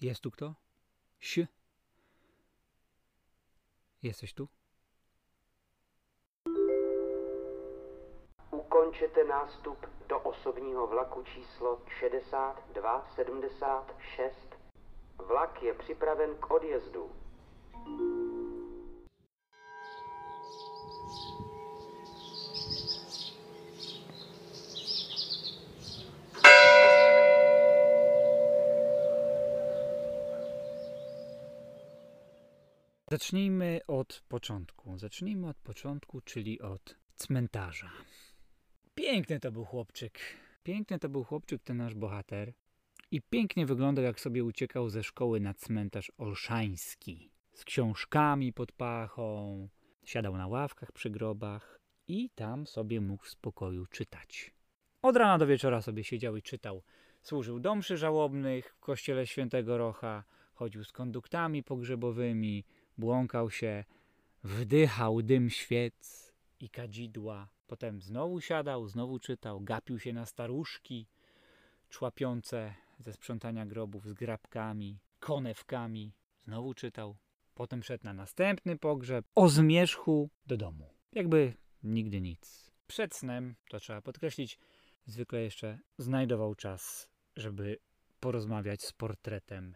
Jest tu kto? Si? Jesteś tu? Ukončete nástup do osobního vlaku číslo 6276. Vlak je připraven k odjezdu. Zacznijmy od początku. Zacznijmy od początku, czyli od cmentarza. Piękny to był chłopczyk. Piękny to był chłopczyk, ten nasz bohater. I pięknie wyglądał, jak sobie uciekał ze szkoły na cmentarz olszański. Z książkami pod pachą. Siadał na ławkach przy grobach i tam sobie mógł w spokoju czytać. Od rana do wieczora sobie siedział i czytał. Służył do mszy żałobnych w kościele świętego Rocha, chodził z konduktami pogrzebowymi, błąkał się, wdychał dym świec i kadzidła. Potem znowu siadał, znowu czytał, gapił się na staruszki człapiące ze sprzątania grobów z grabkami, konewkami. Znowu czytał. Potem szedł na następny pogrzeb, o zmierzchu do domu. Jakby nigdy nic. Przed snem, to trzeba podkreślić, zwykle jeszcze znajdował czas, żeby porozmawiać z portretem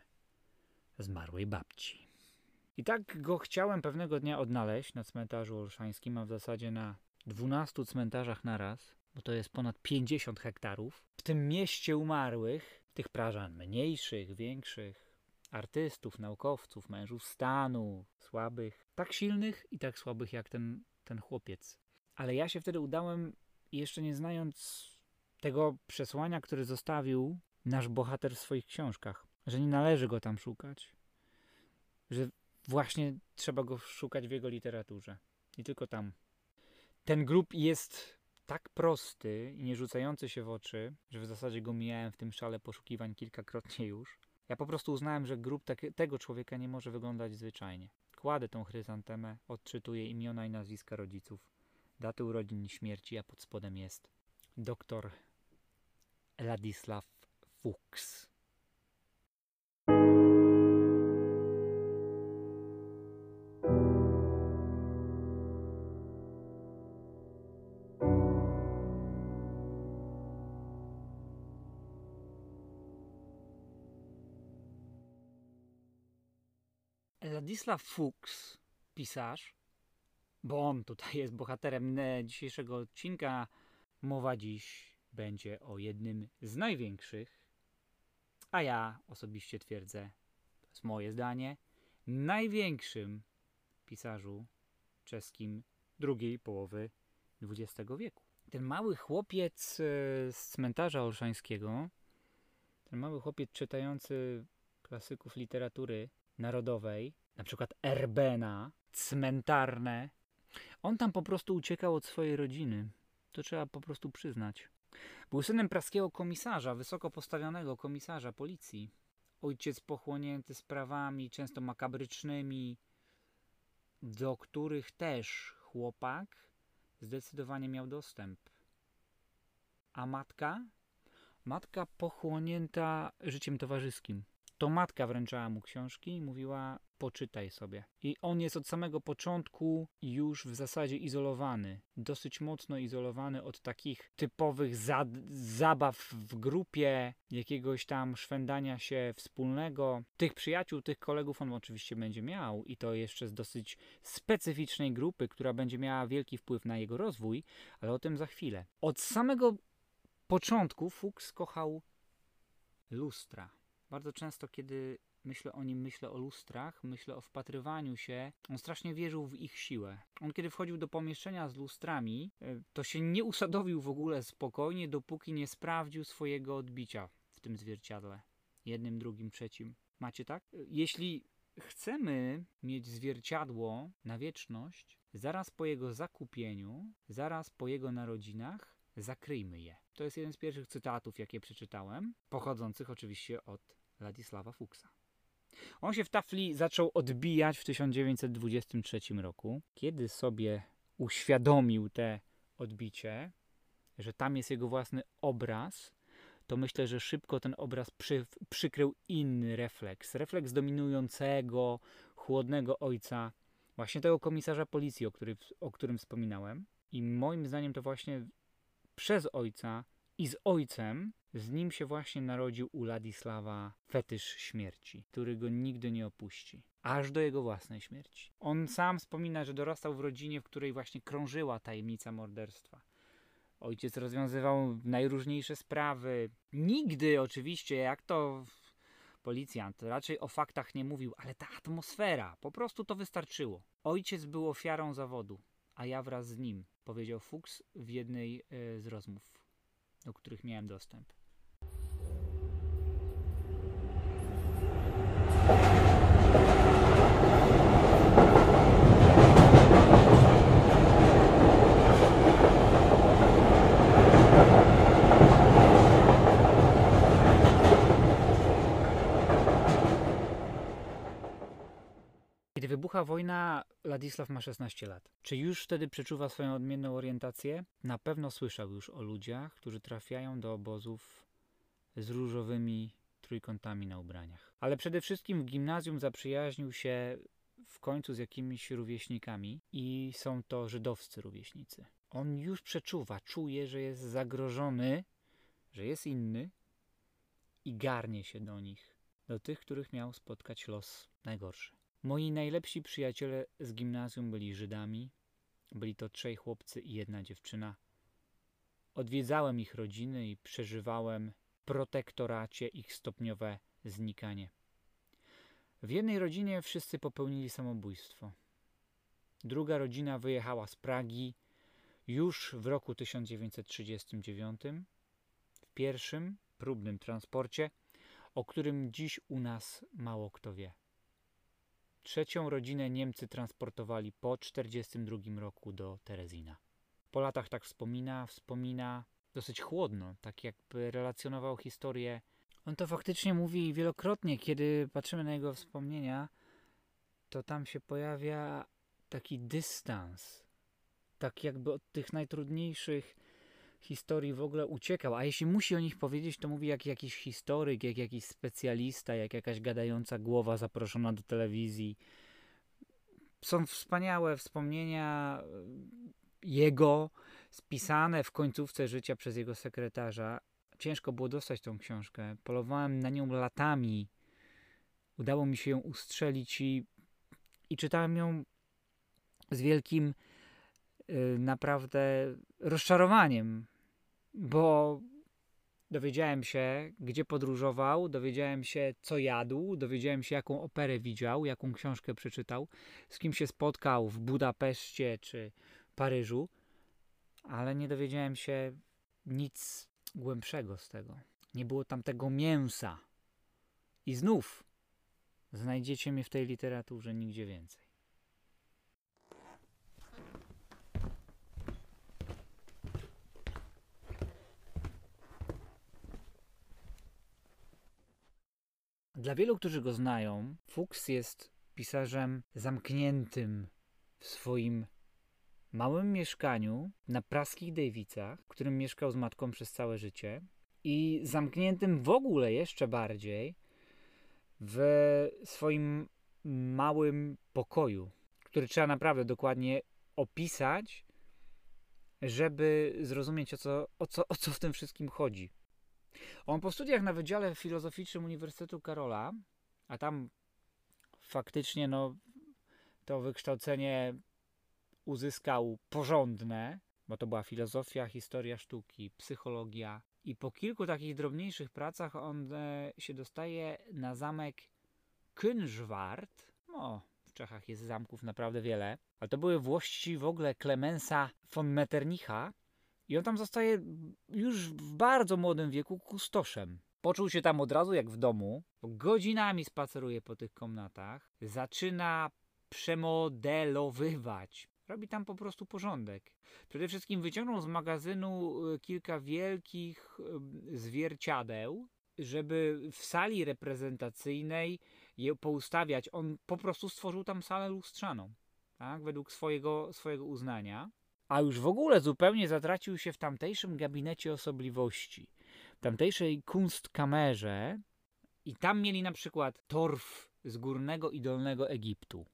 zmarłej babci. I tak go chciałem pewnego dnia odnaleźć na cmentarzu olszańskim, a w zasadzie na 12 cmentarzach naraz, bo to jest ponad 50 hektarów. W tym mieście umarłych, tych prażan mniejszych, większych, artystów, naukowców, mężów stanu, słabych, tak silnych i tak słabych jak ten, ten chłopiec. Ale ja się wtedy udałem, jeszcze nie znając tego przesłania, które zostawił nasz bohater w swoich książkach, że nie należy go tam szukać, że właśnie trzeba go szukać w jego literaturze. I tylko tam. Ten grób jest tak prosty i nie rzucający się w oczy, że w zasadzie go mijałem w tym szale poszukiwań kilkakrotnie już. Ja po prostu uznałem, że grób tak, tego człowieka nie może wyglądać zwyczajnie. Kładę tą chryzantemę, odczytuję imiona i nazwiska rodziców, daty urodzin i śmierci, a pod spodem jest doktor Ladisław Fuchs. Ladisław Fuchs, pisarz, bo on tutaj jest bohaterem dzisiejszego odcinka, mowa dziś będzie o jednym z największych, a ja osobiście twierdzę, to jest moje zdanie, największym pisarzu czeskim drugiej połowy XX wieku. Ten mały chłopiec e, z cmentarza olszańskiego, ten mały chłopiec czytający klasyków literatury narodowej, na przykład Erbena, cmentarne, on tam po prostu uciekał od swojej rodziny. To trzeba po prostu przyznać. Był synem praskiego komisarza, wysoko postawionego komisarza policji. Ojciec pochłonięty sprawami, często makabrycznymi, do których też chłopak zdecydowanie miał dostęp. A matka? Matka pochłonięta życiem towarzyskim. To matka wręczała mu książki i mówiła: poczytaj sobie. I on jest od samego początku już w zasadzie izolowany, dosyć mocno izolowany od takich typowych za zabaw w grupie, jakiegoś tam szwendania się wspólnego. Tych przyjaciół, tych kolegów on oczywiście będzie miał i to jeszcze z dosyć specyficznej grupy, która będzie miała wielki wpływ na jego rozwój, ale o tym za chwilę. Od samego początku Fuchs kochał lustra. Bardzo często, kiedy myślę o nim, myślę o lustrach, myślę o wpatrywaniu się. On strasznie wierzył w ich siłę. On, kiedy wchodził do pomieszczenia z lustrami, e, to się nie usadowił w ogóle spokojnie, dopóki nie sprawdził swojego odbicia w tym zwierciadle. Jednym, drugim, trzecim. Macie tak? E, jeśli chcemy mieć zwierciadło na wieczność, zaraz po jego zakupieniu, zaraz po jego narodzinach, zakryjmy je. To jest jeden z pierwszych cytatów, jakie przeczytałem, pochodzących oczywiście od Ladisława Fuchsa. On się w tafli zaczął odbijać w 1923 roku, kiedy sobie uświadomił te odbicie, że tam jest jego własny obraz, to myślę, że szybko ten obraz przy, przykrył inny refleks. Refleks dominującego, chłodnego ojca, właśnie tego komisarza policji, o, który, o którym wspominałem. I moim zdaniem to właśnie przez ojca i z ojcem, z nim się właśnie narodził u Ladisława fetysz śmierci, który go nigdy nie opuści, aż do jego własnej śmierci. On sam wspomina, że dorastał w rodzinie, w której właśnie krążyła tajemnica morderstwa. Ojciec rozwiązywał najróżniejsze sprawy. Nigdy oczywiście, jak to policjant, raczej o faktach nie mówił, ale ta atmosfera, po prostu to wystarczyło. Ojciec był ofiarą zawodu, a ja wraz z nim, powiedział Fuchs w jednej e, z rozmów, do których miałem dostęp. Kiedy wybucha wojna, Ladisław ma 16 lat. Czy już wtedy przeczuwa swoją odmienną orientację? Na pewno słyszał już o ludziach, którzy trafiają do obozów z różowymi trójkątami na ubraniach. Ale przede wszystkim w gimnazjum zaprzyjaźnił się w końcu z jakimiś rówieśnikami i są to żydowscy rówieśnicy. On już przeczuwa, czuje, że jest zagrożony, że jest inny i garnie się do nich, do tych, których miał spotkać los najgorszy. Moi najlepsi przyjaciele z gimnazjum byli Żydami. Byli to trzej chłopcy i jedna dziewczyna. Odwiedzałem ich rodziny i przeżywałem protektoracie ich stopniowe znikanie. W jednej rodzinie wszyscy popełnili samobójstwo. Druga rodzina wyjechała z Pragi już w roku 1939 w pierwszym próbnym transporcie, o którym dziś u nas mało kto wie. Trzecią rodzinę Niemcy transportowali po 1942 roku do Terezina. Po latach tak wspomina, wspomina dosyć chłodno, tak jakby relacjonował historię. On to faktycznie mówi wielokrotnie, kiedy patrzymy na jego wspomnienia, to tam się pojawia taki dystans. Tak jakby od tych najtrudniejszych historii w ogóle uciekał. A jeśli musi o nich powiedzieć, to mówi jak jakiś historyk, jak jakiś specjalista, jak jakaś gadająca głowa zaproszona do telewizji. Są wspaniałe wspomnienia jego, spisane w końcówce życia przez jego sekretarza. Ciężko było dostać tą książkę. Polowałem na nią latami. Udało mi się ją ustrzelić i, i czytałem ją z wielkim y, naprawdę rozczarowaniem bo dowiedziałem się, gdzie podróżował, dowiedziałem się, co jadł, dowiedziałem się, jaką operę widział, jaką książkę przeczytał, z kim się spotkał w Budapeszcie czy Paryżu, ale nie dowiedziałem się nic głębszego z tego. Nie było tam tego mięsa. I znów znajdziecie mnie w tej literaturze nigdzie więcej. Dla wielu, którzy go znają, Fuchs jest pisarzem zamkniętym w swoim małym mieszkaniu na praskich Dejwicach, w którym mieszkał z matką przez całe życie i zamkniętym w ogóle jeszcze bardziej w swoim małym pokoju, który trzeba naprawdę dokładnie opisać, żeby zrozumieć o co, o co, o co w tym wszystkim chodzi. On po studiach na Wydziale Filozoficznym Uniwersytetu Karola, a tam faktycznie no, to wykształcenie uzyskał porządne, bo to była filozofia, historia sztuki, psychologia. I po kilku takich drobniejszych pracach on e, się dostaje na zamek Kynżwart. No, w Czechach jest zamków naprawdę wiele, ale to były włości w ogóle Klemensa von Metternicha, i on tam zostaje już w bardzo młodym wieku kustoszem. Poczuł się tam od razu jak w domu, godzinami spaceruje po tych komnatach, zaczyna przemodelowywać. Robi tam po prostu porządek. Przede wszystkim wyciągnął z magazynu e, kilka wielkich zwierciadeł, żeby w sali reprezentacyjnej je poustawiać. On po prostu stworzył tam salę lustrzaną, tak, według swojego, swojego uznania a już w ogóle zupełnie zatracił się w tamtejszym gabinecie osobliwości. tamtejszej kunstkamerze i tam mieli na przykład torf z górnego i dolnego Egiptu.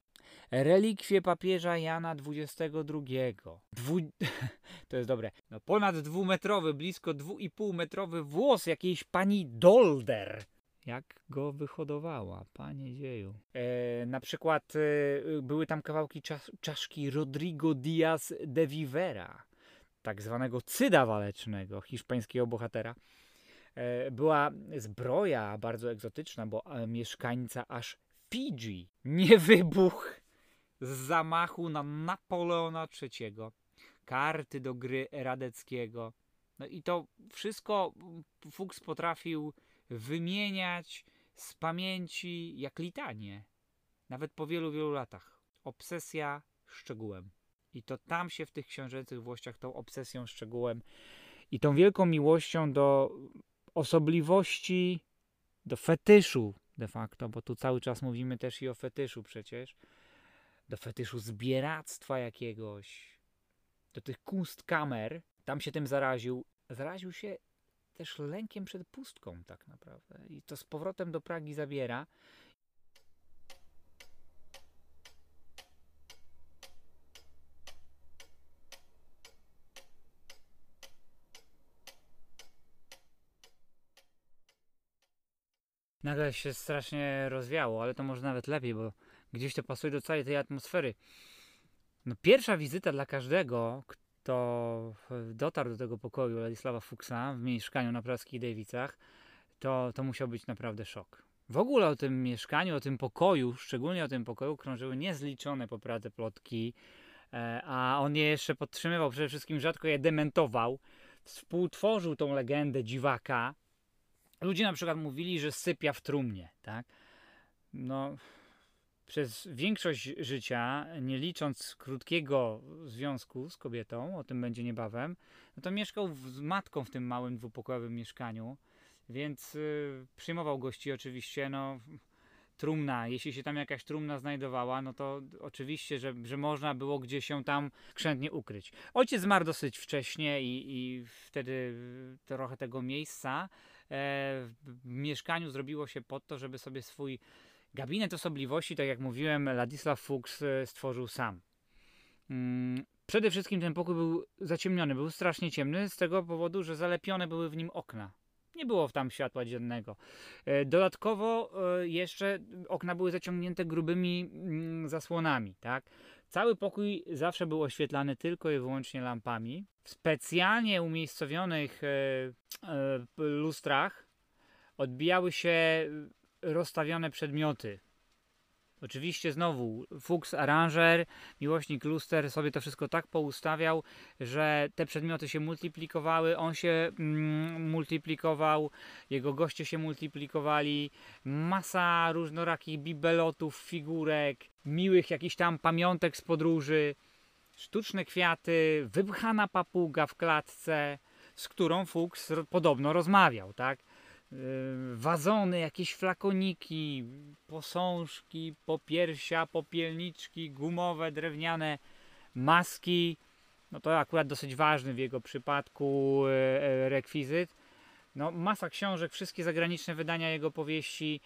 Relikwie papieża Jana XXII. Dwu... To jest dobre. No ponad dwumetrowy, blisko dwu i włos jakiejś pani Dolder. Jak go wyhodowała, panie dzieju. E, na przykład e, były tam kawałki czas, czaszki Rodrigo Diaz de Vivera, tak zwanego cyda walecznego, hiszpańskiego bohatera. E, była zbroja bardzo egzotyczna, bo e, mieszkańca aż Fidżi nie wybuch z zamachu na Napoleona III, karty do gry Radeckiego. No i to wszystko Fuchs potrafił wymieniać z pamięci jak litanie. Nawet po wielu, wielu latach. Obsesja szczegółem. I to tam się w tych książęcych włościach tą obsesją szczegółem i tą wielką miłością do osobliwości, do fetyszu de facto, bo tu cały czas mówimy też i o fetyszu przecież, do fetyszu zbieractwa jakiegoś, do tych kunstkamer, tam się tym zaraził. Zaraził się też lękiem przed pustką tak naprawdę i to z powrotem do Pragi zabiera. Nagle się strasznie rozwiało, ale to może nawet lepiej, bo gdzieś to pasuje do całej tej atmosfery. No, pierwsza wizyta dla każdego, kto dotarł do tego pokoju Ladisława Fuchsa w mieszkaniu na Praskich Dejwicach, to, to musiał być naprawdę szok. W ogóle o tym mieszkaniu, o tym pokoju, szczególnie o tym pokoju, krążyły niezliczone po Pradze plotki, e, a on je jeszcze podtrzymywał, przede wszystkim rzadko je dementował. Współtworzył tą legendę dziwaka. Ludzie na przykład mówili, że sypia w trumnie, tak? No, przez większość życia, nie licząc krótkiego związku z kobietą, o tym będzie niebawem, no to mieszkał z matką w tym małym dwupokojowym mieszkaniu, więc y, przyjmował gości oczywiście, no trumna, jeśli się tam jakaś trumna znajdowała, no to oczywiście, że, że można było gdzieś się tam skrzętnie ukryć. Ojciec zmarł dosyć wcześnie i, i wtedy trochę tego miejsca e, w mieszkaniu zrobiło się pod to, żeby sobie swój Gabinet osobliwości, tak jak mówiłem, Ladisław Fuchs e, stworzył sam. Mm, przede wszystkim ten pokój był zaciemniony, był strasznie ciemny z tego powodu, że zalepione były w nim okna. Nie było tam światła dziennego. E, dodatkowo e, jeszcze okna były zaciągnięte grubymi mm, zasłonami, tak? Cały pokój zawsze był oświetlany tylko i wyłącznie lampami. W specjalnie umiejscowionych lustrach odbijały się rozstawione przedmioty. Oczywiście znowu Fuchs aranżer, miłośnik luster sobie to wszystko tak poustawiał, że te przedmioty się multiplikowały, on się mm, multiplikował, jego goście się multiplikowali, masa różnorakich bibelotów, figurek, miłych jakichś tam pamiątek z podróży, sztuczne kwiaty, wypchana papuga w klatce, z którą Fuchs podobno rozmawiał, tak? Y, wazony, jakieś flakoniki, posążki, popiersia, popielniczki, gumowe, drewniane maski. No to akurat dosyć ważny w jego przypadku y, y, rekwizyt. No, masa książek, wszystkie zagraniczne wydania jego powieści,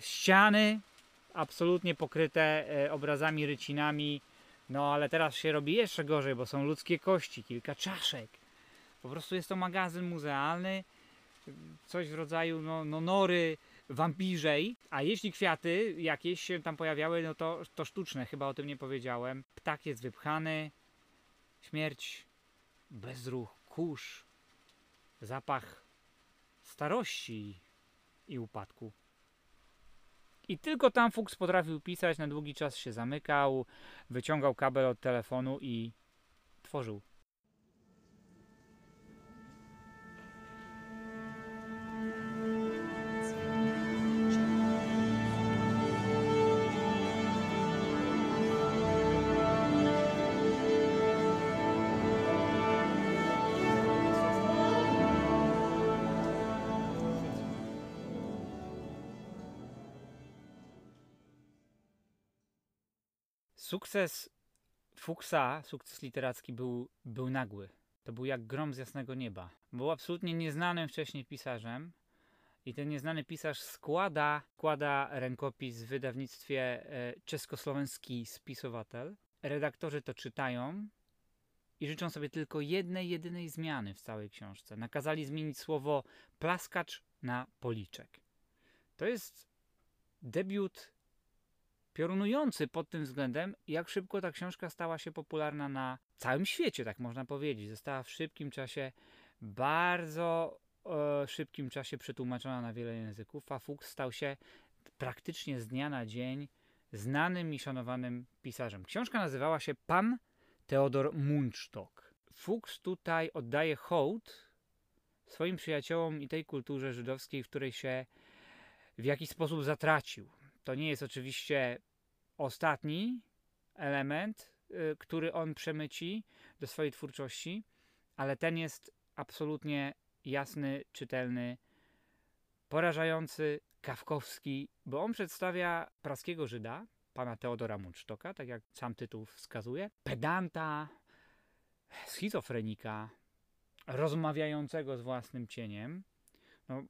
ściany absolutnie pokryte obrazami, rycinami. No ale teraz się robi jeszcze gorzej, bo są ludzkie kości, kilka czaszek. Po prostu jest to magazyn muzealny coś w rodzaju no, no nory wampirzej, a jeśli kwiaty jakieś się tam pojawiały, no to, to sztuczne, chyba o tym nie powiedziałem. Ptak jest wypchany, śmierć, bezruch, kurz, zapach starości i upadku. I tylko tam Fuchs potrafił pisać, na długi czas się zamykał, wyciągał kabel od telefonu i tworzył. Sukces Fuchsa, sukces literacki był, był nagły. To był jak grom z jasnego nieba. Był absolutnie nieznanym wcześniej pisarzem. I ten nieznany pisarz składa, składa rękopis w wydawnictwie e, Czeskosłowenski Spisowatel. Redaktorzy to czytają i życzą sobie tylko jednej, jedynej zmiany w całej książce. Nakazali zmienić słowo plaskacz na policzek. To jest debiut piorunujący pod tym względem, jak szybko ta książka stała się popularna na całym świecie, tak można powiedzieć. Została w szybkim czasie, bardzo e, szybkim czasie przetłumaczona na wiele języków, a Fuchs stał się praktycznie z dnia na dzień znanym i szanowanym pisarzem. Książka nazywała się Pan Teodor Mundstock. Fuchs tutaj oddaje hołd swoim przyjaciołom i tej kulturze żydowskiej, w której się w jakiś sposób zatracił. To nie jest oczywiście ostatni element, y, który on przemyci do swojej twórczości, ale ten jest absolutnie jasny, czytelny, porażający, kawkowski, bo on przedstawia praskiego Żyda, pana Teodora Mundstocka, tak jak sam tytuł wskazuje, pedanta, schizofrenika, rozmawiającego z własnym cieniem, no,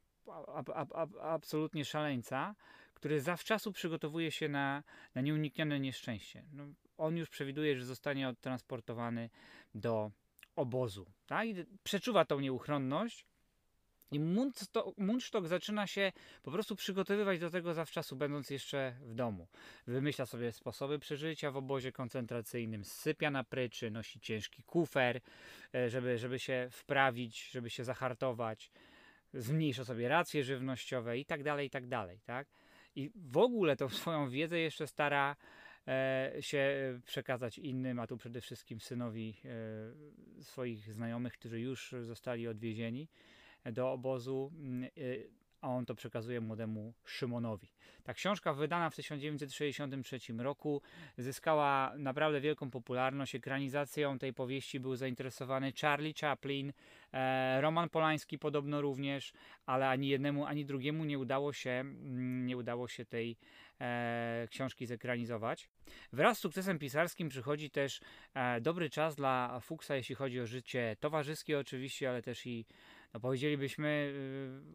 absolutnie szaleńca, który zawczasu przygotowuje się na, na nieuniknione nieszczęście. No, on już przewiduje, że zostanie odtransportowany do obozu. Tak? I przeczuwa tą nieuchronność. I Mundstock zaczyna się po prostu przygotowywać do tego zawczasu, będąc jeszcze w domu. Wymyśla sobie sposoby przeżycia w obozie koncentracyjnym, sypia na pryczy, nosi ciężki kufer, e, żeby, żeby się wprawić, żeby się zahartować, zmniejsza sobie racje żywnościowe i tak dalej, i tak dalej. Tak? I w ogóle tą swoją wiedzę jeszcze stara e, się przekazać innym, a tu przede wszystkim synowi e, swoich znajomych, którzy już zostali odwiezieni do obozu, mm, e, a on to przekazuje młodemu Szymonowi. Ta książka wydana w 1963 roku zyskała naprawdę wielką popularność. Ekranizacją tej powieści był zainteresowany Charlie Chaplin, e, Roman Polański podobno również, ale ani jednemu, ani drugiemu nie udało się, mm, nie udało się tej e, książki zekranizować. Wraz z sukcesem pisarskim przychodzi też e, dobry czas dla Fuchsa, jeśli chodzi o życie towarzyskie oczywiście, ale też i no powiedzielibyśmy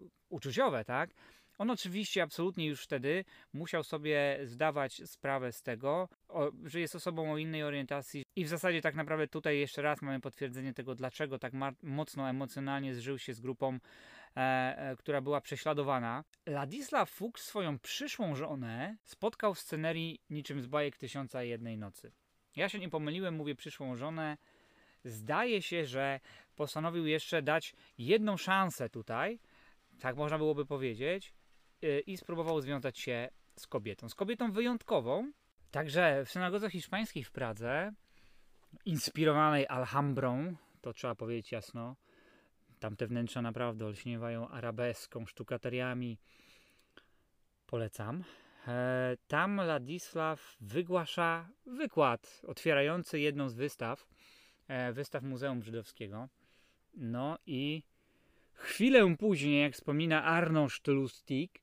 y, uczuciowe, tak? On oczywiście absolutnie już wtedy musiał sobie zdawać sprawę z tego, że jest osobą o innej orientacji i w zasadzie tak naprawdę tutaj jeszcze raz mamy potwierdzenie tego, dlaczego tak mocno emocjonalnie zżył się z grupą, e, e, która była prześladowana. Ladisław Fuchs swoją przyszłą żonę spotkał w scenerii niczym z bajek Tysiąca Jednej Nocy. Ja się nie pomyliłem, mówię przyszłą żonę. Zdaje się, że postanowił jeszcze dać jedną szansę tutaj, tak można byłoby powiedzieć, Y, i spróbował związać się z kobietą. Z kobietą wyjątkową. Także w synagodze hiszpańskiej w Pradze, inspirowanej Alhambrą, to trzeba powiedzieć jasno, tamte wnętrza naprawdę olśniewają arabeską, sztukateriami. Polecam. E, tam Ladisław wygłasza wykład otwierający jedną z wystaw, e, wystaw Muzeum Żydowskiego. No i chwilę później, jak wspomina Arnold Lustig,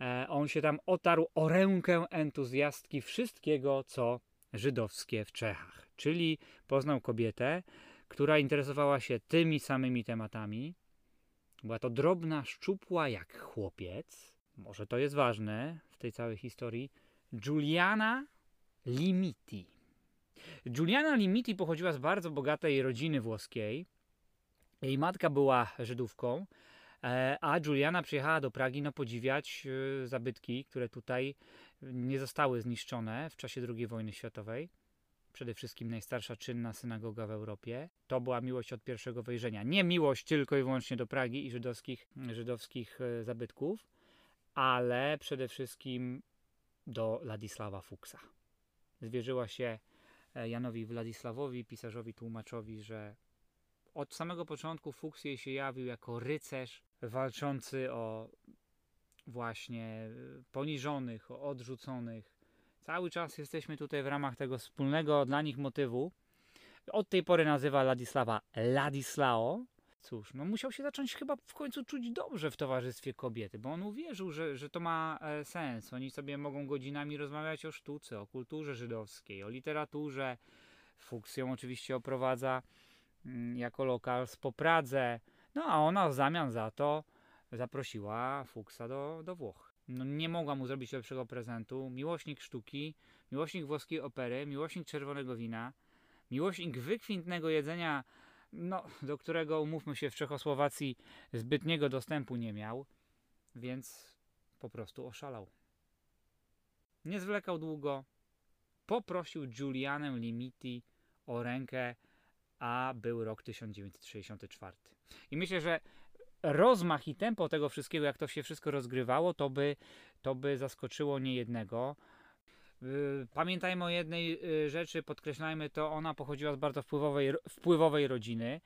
E, on się tam otarł o rękę entuzjastki wszystkiego, co żydowskie w Czechach. Czyli poznał kobietę, która interesowała się tymi samymi tematami. Była to drobna, szczupła jak chłopiec. Może to jest ważne w tej całej historii. Giuliana Limiti. Giuliana Limiti pochodziła z bardzo bogatej rodziny włoskiej. Jej matka była Żydówką, E, a Juliana przyjechała do Pragi no, podziwiać e, zabytki, które tutaj nie zostały zniszczone w czasie II wojny światowej. Przede wszystkim najstarsza czynna synagoga w Europie. To była miłość od pierwszego wejrzenia. Nie miłość tylko i wyłącznie do Pragi i żydowskich, żydowskich e, zabytków, ale przede wszystkim do Ladisława Fuksa. Zwierzyła się Janowi Władysławowi, pisarzowi, tłumaczowi, że od samego początku Fuchs jej się jawił jako rycerz walczący o właśnie poniżonych, o odrzuconych. Cały czas jesteśmy tutaj w ramach tego wspólnego dla nich motywu. Od tej pory nazywa Ladisława Ladislao. Cóż, no musiał się zacząć chyba w końcu czuć dobrze w towarzystwie kobiety, bo on uwierzył, że, że to ma e, sens. Oni sobie mogą godzinami rozmawiać o sztuce, o kulturze żydowskiej, o literaturze. Fuchs ją oczywiście oprowadza jako lokalstwo po Pradze. No a ona w zamian za to zaprosiła Fuchsa do, do Włoch. No, nie mogła mu zrobić lepszego prezentu. Miłośnik sztuki, miłośnik włoskiej opery, miłośnik czerwonego wina, miłośnik wykwintnego jedzenia, no, do którego, umówmy się, w Czechosłowacji zbytniego dostępu nie miał, więc po prostu oszalał. Nie zwlekał długo, poprosił Giulianę Limiti o rękę, a był rok 1964. I myślę, że rozmach i tempo tego wszystkiego, jak to się wszystko rozgrywało, to by, to by zaskoczyło niejednego. Yy, Pamiętajmy o jednej yy, rzeczy, podkreślajmy to, ona pochodziła z bardzo wpływowej, wpływowej rodziny.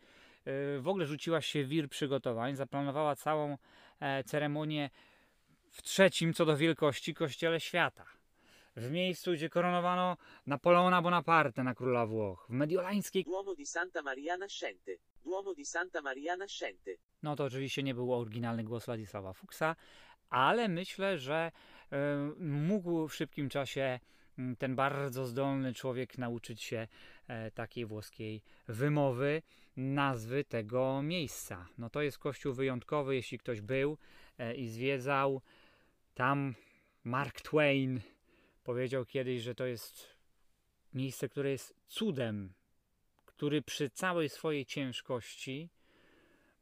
Yy, W ogóle rzuciła się wir przygotowań, zaplanowała całą e, ceremonię w trzecim co do wielkości kościele świata. W miejscu, gdzie koronowano Napoleona Bonaparte na króla Włoch. W mediolańskiej Duomo di Santa Maria Nascente. Duomo di Santa Maria Nascente. No to oczywiście nie był oryginalny głos Władysława Fuksa, ale myślę, że e, mógł w szybkim czasie m, ten bardzo zdolny człowiek nauczyć się e, takiej włoskiej wymowy nazwy tego miejsca. No to jest kościół wyjątkowy, jeśli ktoś był e, i zwiedzał. Tam Mark Twain powiedział kiedyś, że to jest miejsce, które jest cudem, który przy całej swojej ciężkości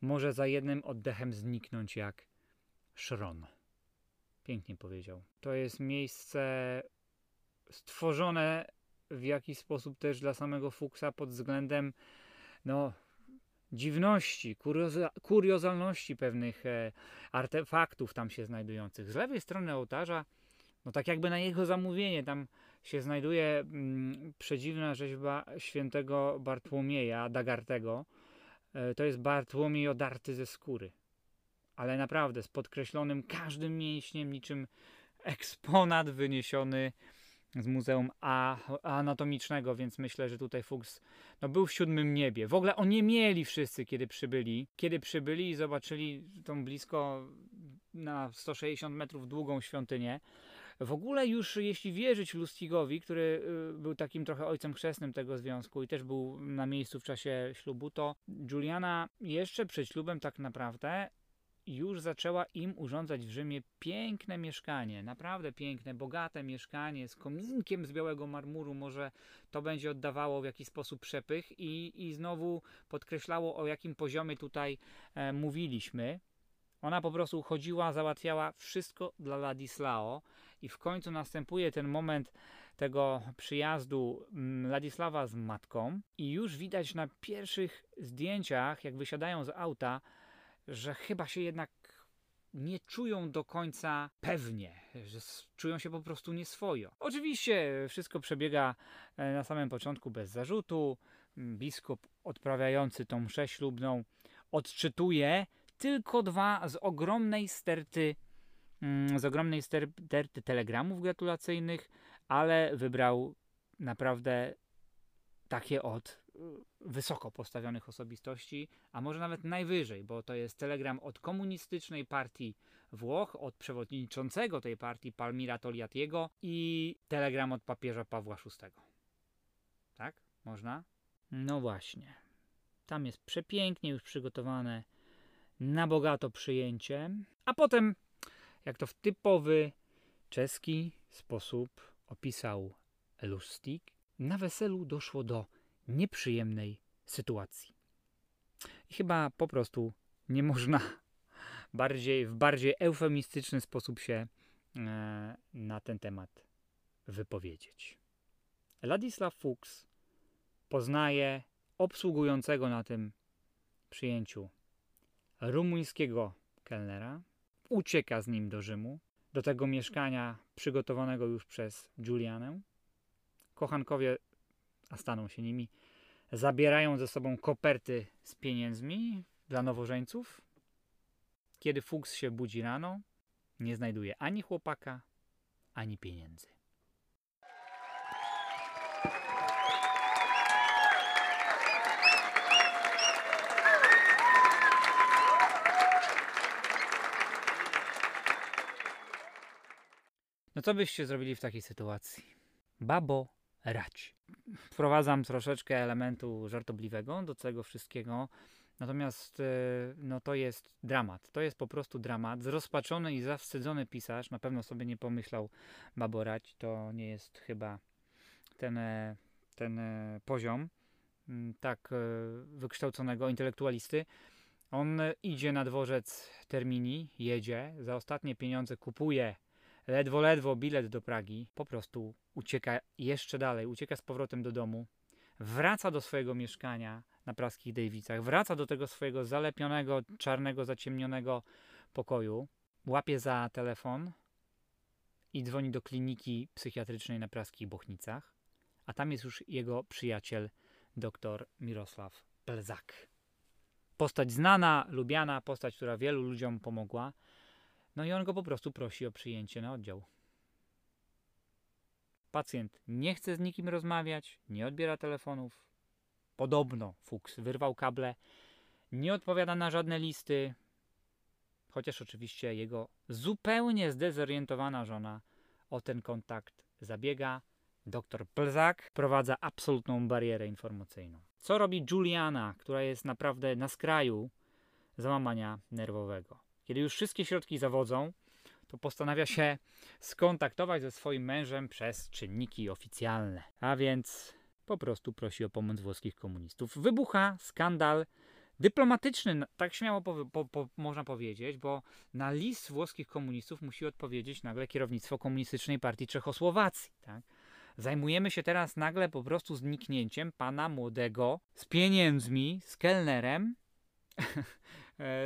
może za jednym oddechem zniknąć jak szron. Pięknie powiedział. To jest miejsce stworzone w jakiś sposób też dla samego Fuksa pod względem no, dziwności, kurioza, kuriozalności pewnych e, artefaktów tam się znajdujących. Z lewej strony ołtarza, no tak jakby na jego zamówienie, tam się znajduje mm, przedziwna rzeźba świętego Bartłomieja Dagartego. E, to jest Bartłomiej odarty ze skóry. Ale naprawdę z podkreślonym każdym mięśniem, niczym eksponat wyniesiony z Muzeum A, Anatomicznego, więc myślę, że tutaj Fuchs no, był w siódmym niebie. W ogóle oni mieli wszyscy, kiedy przybyli. Kiedy przybyli i zobaczyli tą blisko na 160 metrów długą świątynię. W ogóle już jeśli wierzyć Lustigowi, który y, był takim trochę ojcem chrzestnym tego związku i też był na miejscu w czasie ślubu, to Juliana jeszcze przed ślubem tak naprawdę już zaczęła im urządzać w Rzymie piękne mieszkanie, naprawdę piękne, bogate mieszkanie z kominkiem z białego marmuru. Może to będzie oddawało w jakiś sposób przepych i, i znowu podkreślało, o jakim poziomie tutaj e, mówiliśmy. Ona po prostu chodziła, załatwiała wszystko dla Ladislao i w końcu następuje ten moment tego przyjazdu mm, Ladisława z matką i już widać na pierwszych zdjęciach, jak wysiadają z auta, że chyba się jednak nie czują do końca pewnie, że czują się po prostu nieswojo. Oczywiście wszystko przebiega e, na samym początku bez zarzutu. Biskup odprawiający tą mszę ślubną odczytuje tylko dwa z ogromnej sterty mm, z ogromnej sterty telegramów gratulacyjnych, ale wybrał naprawdę takie od y, wysoko postawionych osobistości, a może nawet najwyżej, bo to jest telegram od komunistycznej partii Włoch, od przewodniczącego tej partii Palmira Togliattiego i telegram od papieża Pawła VI. Tak? Można? No właśnie. Tam jest przepięknie już przygotowane na bogato przyjęcie, a potem, jak to w typowy czeski sposób opisał Lustig, na weselu doszło do nieprzyjemnej sytuacji. I chyba po prostu nie można bardziej, w bardziej eufemistyczny sposób się e, na ten temat wypowiedzieć. Ladisław Fuchs poznaje obsługującego na tym przyjęciu rumuńskiego kelnera, ucieka z nim do Rzymu, do tego mieszkania przygotowanego już przez Julianę. Kochankowie, a staną się nimi, zabierają ze sobą koperty z pieniędzmi dla nowożeńców. Kiedy Fuchs się budzi rano, nie znajduje ani chłopaka, ani pieniędzy. Co byście zrobili w takiej sytuacji? Babo, rać. Wprowadzam troszeczkę elementu żartobliwego do tego wszystkiego. Natomiast e, no to jest dramat. To jest po prostu dramat. Zrozpaczony i zawstydzony pisarz na pewno sobie nie pomyślał baborać. To nie jest chyba ten, e, ten e, poziom mm, tak wykształconego intelektualisty. On idzie na dworzec Termini, jedzie, za ostatnie pieniądze kupuje ledwo, ledwo bilet do Pragi, po prostu ucieka jeszcze dalej, ucieka z powrotem do domu, wraca do swojego mieszkania na praskich Dejwicach, wraca do tego swojego zalepionego, czarnego, zaciemnionego pokoju, łapie za telefon i dzwoni do kliniki psychiatrycznej na praskich Bochnicach, a tam jest już jego przyjaciel, dr Mirosław Belzak. Postać znana, lubiana, postać, która wielu ludziom pomogła. No i on go po prostu prosi o przyjęcie na oddział. Pacjent nie chce z nikim rozmawiać, nie odbiera telefonów. Podobno Fuchs wyrwał kable, nie odpowiada na żadne listy, chociaż oczywiście jego zupełnie zdezorientowana żona o ten kontakt zabiega. Doktor Plzak prowadza absolutną barierę informacyjną. Co robi Juliana, która jest naprawdę na skraju załamania nerwowego? Kiedy już wszystkie środki zawodzą, to postanawia się skontaktować ze swoim mężem przez czynniki oficjalne. A więc po prostu prosi o pomoc włoskich komunistów. Wybucha skandal dyplomatyczny, tak śmiało po, po, po, można powiedzieć, bo na list włoskich komunistów musi odpowiedzieć nagle kierownictwo Komunistycznej Partii Czechosłowacji. Tak? Zajmujemy się teraz nagle po prostu zniknięciem pana młodego z pieniędzmi, z kelnerem,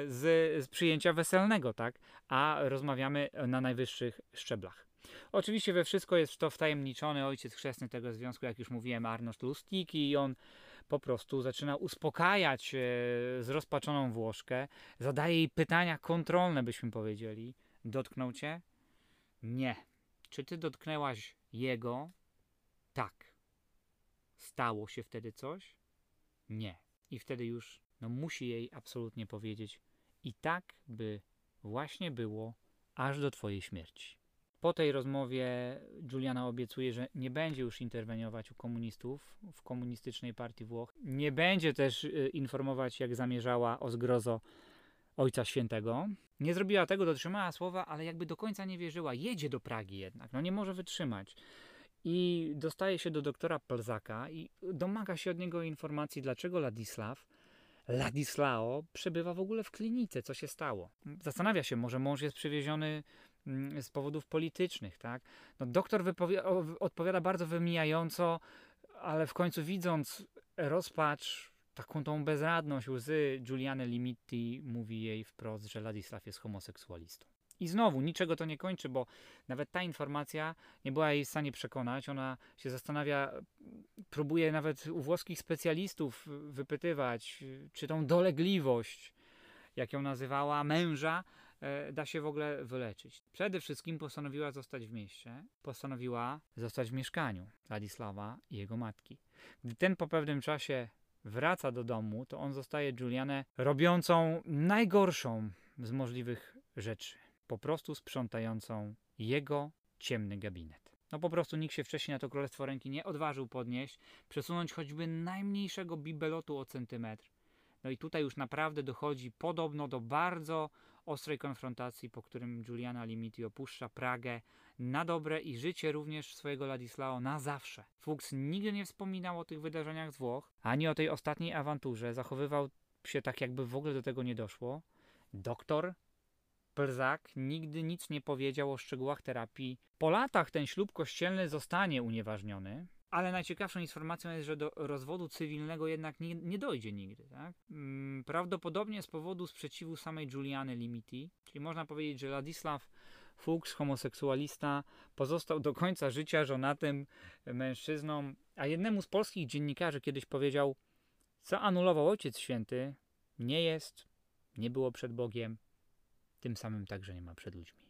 z, z przyjęcia weselnego, tak? A rozmawiamy na najwyższych szczeblach. Oczywiście we wszystko jest to wtajemniczony ojciec chrzestny tego związku, jak już mówiłem, Arnold Lustiki i on po prostu zaczyna uspokajać e, zrozpaczoną Włoszkę, zadaje jej pytania kontrolne, byśmy powiedzieli. Dotknął cię? Nie. Czy ty dotknęłaś jego? Tak. Stało się wtedy coś? Nie. I wtedy już no musi jej absolutnie powiedzieć i tak by właśnie było aż do twojej śmierci. Po tej rozmowie Juliana obiecuje, że nie będzie już interweniować u komunistów w komunistycznej partii Włoch. Nie będzie też y, informować, jak zamierzała o zgrozo Ojca Świętego. Nie zrobiła tego, dotrzymała słowa, ale jakby do końca nie wierzyła. Jedzie do Pragi jednak, no nie może wytrzymać. I dostaje się do doktora Plzaka i domaga się od niego informacji, dlaczego Ladisław Ladislao przebywa w ogóle w klinice. Co się stało? Zastanawia się, może mąż jest przywieziony mm, z powodów politycznych, tak? No, doktor odpowiada bardzo wymijająco, ale w końcu widząc rozpacz, taką tą bezradność, łzy Giuliany Limiti mówi jej wprost, że Ladisław jest homoseksualistą. I znowu, niczego to nie kończy, bo nawet ta informacja nie była jej w stanie przekonać. Ona się zastanawia, próbuje nawet u włoskich specjalistów wypytywać, czy tą dolegliwość, jak ją nazywała, męża, e, da się w ogóle wyleczyć. Przede wszystkim postanowiła zostać w mieście, postanowiła zostać w mieszkaniu Ladisława i jego matki. Gdy ten po pewnym czasie wraca do domu, to on zostaje Julianę robiącą najgorszą z możliwych rzeczy po prostu sprzątającą jego ciemny gabinet. No po prostu nikt się wcześniej na to królestwo ręki nie odważył podnieść, przesunąć choćby najmniejszego bibelotu o centymetr. No i tutaj już naprawdę dochodzi podobno do bardzo ostrej konfrontacji, po którym Giuliana Limiti opuszcza Pragę na dobre i życie również swojego Ladislao na zawsze. Fuchs nigdy nie wspominał o tych wydarzeniach z Włoch, ani o tej ostatniej awanturze. Zachowywał się tak, jakby w ogóle do tego nie doszło. Doktor Plzak nigdy nic nie powiedział o szczegółach terapii. Po latach ten ślub kościelny zostanie unieważniony, ale najciekawszą informacją jest, że do rozwodu cywilnego jednak nie, nie dojdzie nigdy. Tak? Mm, prawdopodobnie z powodu sprzeciwu samej Juliany Limiti, czyli można powiedzieć, że Ladisław Fuchs, homoseksualista, pozostał do końca życia żonatym mężczyzną, a jednemu z polskich dziennikarzy kiedyś powiedział, co anulował Ojciec Święty, nie jest, nie było przed Bogiem, tym samym także nie ma przed ludźmi.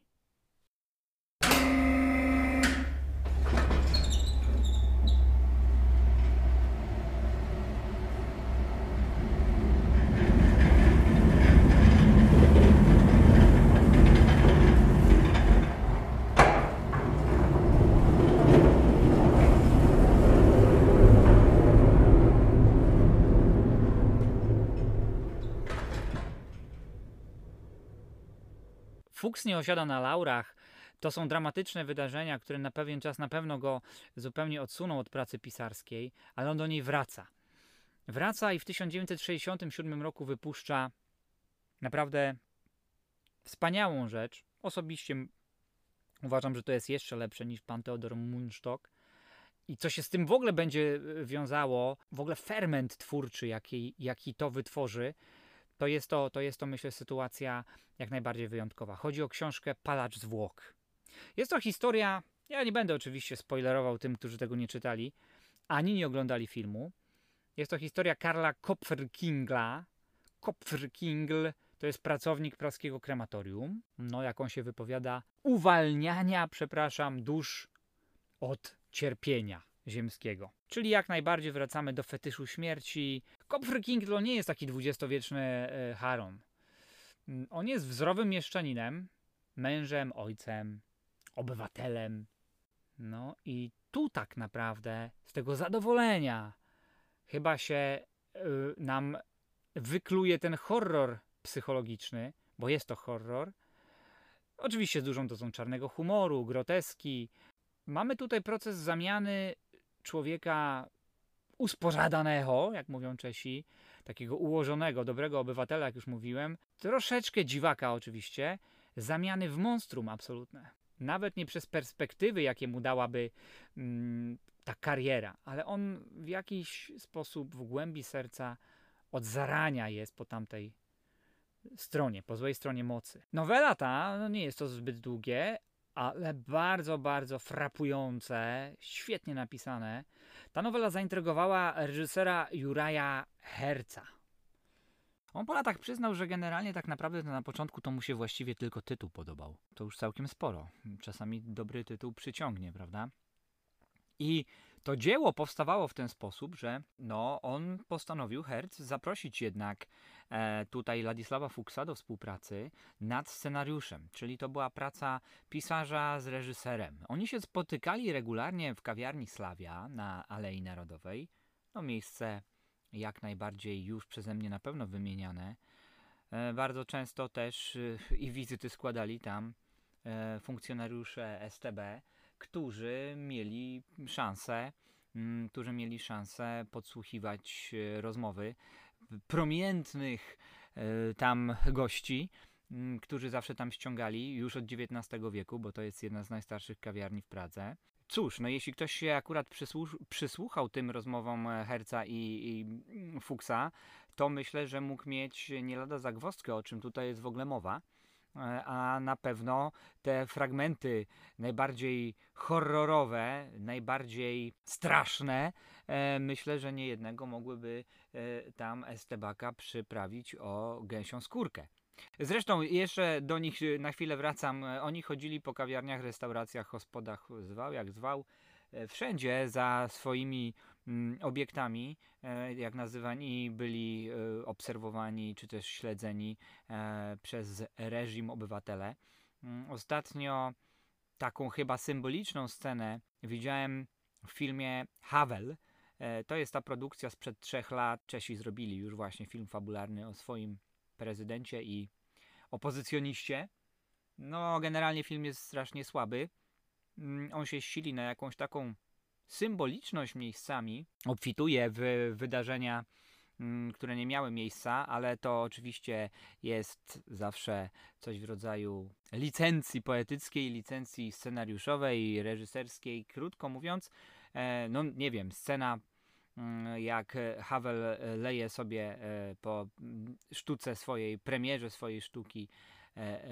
Fuchs nie osiada na laurach. To są dramatyczne wydarzenia, które na pewien czas na pewno go zupełnie odsuną od pracy pisarskiej, ale on do niej wraca. Wraca i w 1967 roku wypuszcza naprawdę wspaniałą rzecz. Osobiście uważam, że to jest jeszcze lepsze niż pan Theodor Mundstock. I co się z tym w ogóle będzie y, wiązało, w ogóle ferment twórczy, jaki, jaki to wytworzy, to jest to, to jest to, myślę, sytuacja jak najbardziej wyjątkowa. Chodzi o książkę Palacz Zwłok. Jest to historia, ja nie będę oczywiście spoilerował tym, którzy tego nie czytali, ani nie oglądali filmu. Jest to historia Karla Kopferkingla. Kopferkingl to jest pracownik praskiego krematorium. No, jak on się wypowiada, uwalniania, przepraszam, dusz od cierpienia ziemskiego. Czyli jak najbardziej wracamy do fetyszu śmierci. Kopferkingl to nie jest taki dwudziestowieczny e, Haron. Mm, On jest wzorowym mieszczaninem, mężem, ojcem, obywatelem. No i tu tak naprawdę z tego zadowolenia chyba się y, nam wykluje ten horror psychologiczny, bo jest to horror. Oczywiście z dużą dozą czarnego humoru, groteski. Mamy tutaj proces zamiany człowieka usporadanego, jak mówią Czesi, takiego ułożonego, dobrego obywatela, jak już mówiłem, troszeczkę dziwaka oczywiście, zamiany w monstrum absolutne. Nawet nie przez perspektywy, jakie mu dałaby mm, ta kariera, ale on w jakiś sposób w głębi serca od zarania jest po tamtej stronie, po złej stronie mocy. Nowela ta, no nie jest to zbyt długie, ale bardzo, bardzo frapujące, świetnie napisane. Ta nowela zaintrygowała reżysera Juraja Herca. On po latach przyznał, że generalnie tak naprawdę na początku to mu się właściwie tylko tytuł podobał. To już całkiem sporo. Czasami dobry tytuł przyciągnie, prawda? I to dzieło powstawało w ten sposób, że no, on postanowił, Herz, zaprosić jednak e, tutaj Ladisława Fuchsa do współpracy nad scenariuszem, czyli to była praca pisarza z reżyserem. Oni się spotykali regularnie w kawiarni Slavia na Alei Narodowej. No miejsce jak najbardziej już przeze mnie na pewno wymieniane. E, bardzo często też e, i wizyty składali tam e, funkcjonariusze STB, którzy mieli szansę, mm, którzy mieli szansę podsłuchiwać e, rozmowy promienientnych e, tam gości, mm, którzy zawsze tam ściągali już od XIX wieku, bo to jest jedna z najstarszych kawiarni w Pradze. Cóż, no jeśli ktoś się akurat przysłuch- przysłuchał tym rozmowom e, Herca i, i mm, Fuchsa, to myślę, że mógł mieć nie lada zagwozdkę, o czym tutaj jest w ogóle mowa. E, A na pewno te fragmenty najbardziej horrorowe, najbardziej straszne, e, myślę, że nie jednego mogłyby e, tam Estebaka przyprawić o gęsią skórkę. Zresztą jeszcze do nich na chwilę wracam. Oni chodzili po kawiarniach, restauracjach, hospodach, zwał jak zwał, wszędzie za swoimi obiektami, e, jak nazywani byli e, obserwowani czy też śledzeni e, przez reżim obywatele. Mm, Ostatnio taką chyba symboliczną scenę widziałem w filmie Havel. To jest ta produkcja sprzed trzech lat. Czesi zrobili już właśnie film fabularny o swoim prezydencie i opozycjoniście. No, generalnie film jest strasznie słaby. Mm, On się sili na jakąś taką symboliczność miejscami. Obfituje w wydarzenia, mm, które nie miały miejsca, ale to oczywiście jest zawsze coś w rodzaju licencji poetyckiej, licencji scenariuszowej, reżyserskiej. Krótko mówiąc, e, no nie wiem, scena mm, jak Havel leje sobie e, po mm, sztuce swojej, premierze swojej sztuki,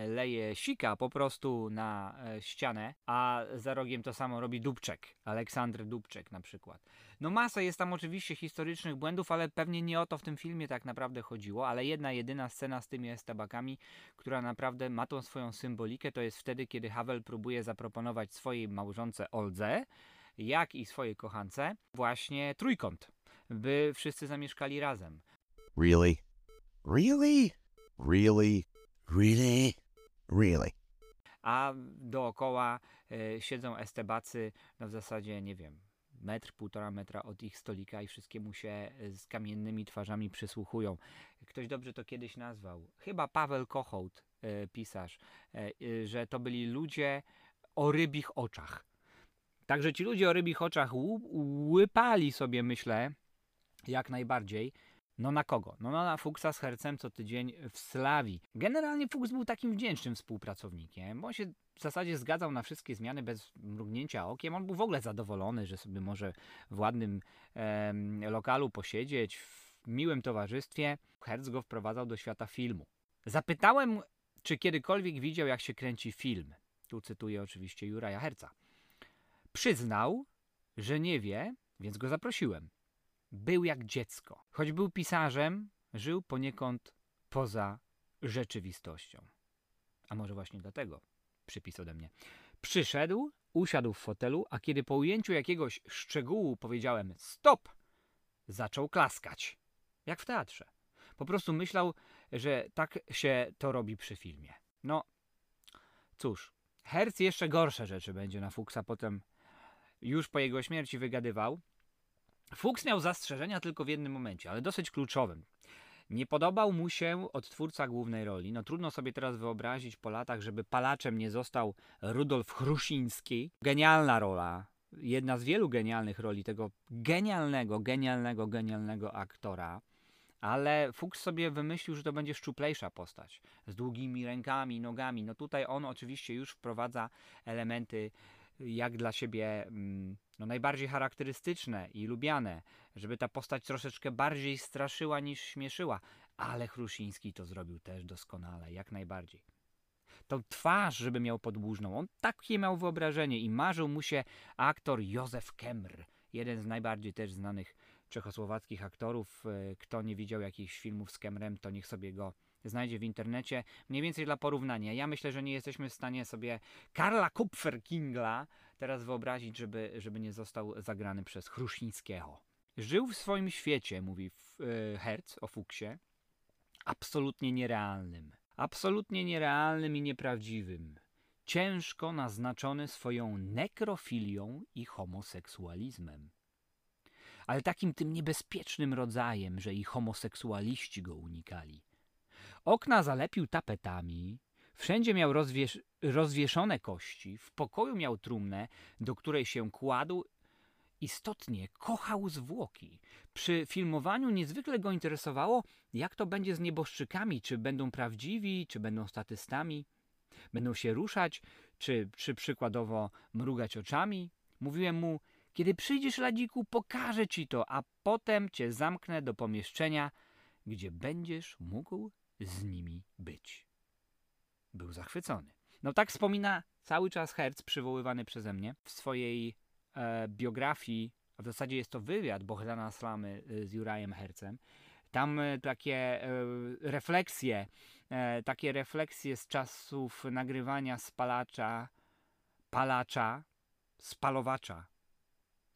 leje sika po prostu na e, ścianę, a za rogiem to samo robi Dubczek, Aleksander Dubczek na przykład. No masa jest tam oczywiście historycznych błędów, ale pewnie nie o to w tym filmie tak naprawdę chodziło, ale jedna jedyna scena z tymi estabakami, która naprawdę ma tą swoją symbolikę, to jest wtedy, kiedy Havel próbuje zaproponować swojej małżonce Oldze, jak i swojej kochance, właśnie trójkąt, by wszyscy zamieszkali razem. Really? Really? Really? Really? Really? a dookoła e, siedzą estebacy, no w zasadzie nie wiem, metr, półtora metra od ich stolika i wszystkiemu się e, z kamiennymi twarzami przysłuchują. Ktoś dobrze to kiedyś nazwał. Chyba Paweł Kochout e, pisarz, e, że to byli ludzie o rybich oczach. Także ci ludzie o rybich oczach łypali sobie, myślę, jak najbardziej. No na kogo? No na Fuchsa z Hercem co tydzień w Slawii. Generalnie Fuchs był takim wdzięcznym współpracownikiem, bo on się w zasadzie zgadzał na wszystkie zmiany bez mrugnięcia okiem. On był w ogóle zadowolony, że sobie może w ładnym lokalu posiedzieć, w miłym towarzystwie. Herc go wprowadzał do świata filmu. Zapytałem, czy kiedykolwiek widział, jak się kręci film. Tu cytuję oczywiście Juraja Herca. Przyznał, że nie wie, więc go zaprosiłem. Był jak dziecko. Choć był pisarzem, żył poniekąd poza rzeczywistością. A może właśnie dlatego przypis ode mnie. Przyszedł, usiadł w fotelu, a kiedy po ujęciu jakiegoś szczegółu powiedziałem stop, zaczął klaskać. Jak w teatrze. Po prostu myślał, że tak się to robi przy filmie. No, cóż, Herz jeszcze gorsze rzeczy będzie na Fuchsa potem już po jego śmierci wygadywał. Fuchs miał zastrzeżenia tylko w jednym momencie, ale dosyć kluczowym. Nie podobał mu się odtwórca głównej roli. No trudno sobie teraz wyobrazić po latach, żeby palaczem nie został Rudolf Chrusiński. Genialna rola. Jedna z wielu genialnych roli tego genialnego, genialnego, genialnego aktora. Ale Fuchs sobie wymyślił, że to będzie szczuplejsza postać. Z długimi rękami, nogami. No tutaj on oczywiście już wprowadza elementy jak dla siebie mm, no, najbardziej charakterystyczne i lubiane, żeby ta postać troszeczkę bardziej straszyła niż śmieszyła, ale Chrusiński to zrobił też doskonale, jak najbardziej. Tą twarz, żeby miał podłużną, on takie miał wyobrażenie i marzył mu się aktor Józef Kemr, jeden z najbardziej też znanych czechosłowackich aktorów. E, Kto nie widział jakichś filmów z Kemrem, to niech sobie go znajdzie w internecie. Mniej więcej dla porównania. Ja myślę, że nie jesteśmy w stanie sobie Karla Kupferkingla teraz wyobrazić, żeby, żeby nie został zagrany przez Chrusińskiego. Żył w swoim świecie, mówi e, Herz o Fuksie, absolutnie nierealnym. Absolutnie nierealnym i nieprawdziwym. Ciężko naznaczony swoją nekrofilią i homoseksualizmem. Ale takim tym niebezpiecznym rodzajem, że i homoseksualiści go unikali. Okna zalepił tapetami, wszędzie miał rozwiesz- rozwieszone kości, w pokoju miał trumnę, do której się kładł. Istotnie kochał zwłoki. Przy filmowaniu niezwykle go interesowało, jak to będzie z nieboszczykami, czy będą prawdziwi, czy będą statystami, będą się ruszać, czy, czy przykładowo mrugać oczami. Mówiłem mu, kiedy przyjdziesz, Ladziku, pokażę ci to, a potem cię zamknę do pomieszczenia, gdzie będziesz mógł z nimi być. Był zachwycony. No tak wspomina cały czas Herz, przywoływany przeze mnie w swojej e, biografii, a w zasadzie jest to wywiad Bohdana Slamy e, z Jurajem Hercem. Tam e, takie e, refleksje, e, takie refleksje z czasów nagrywania spalacza, palacza, spalowacza.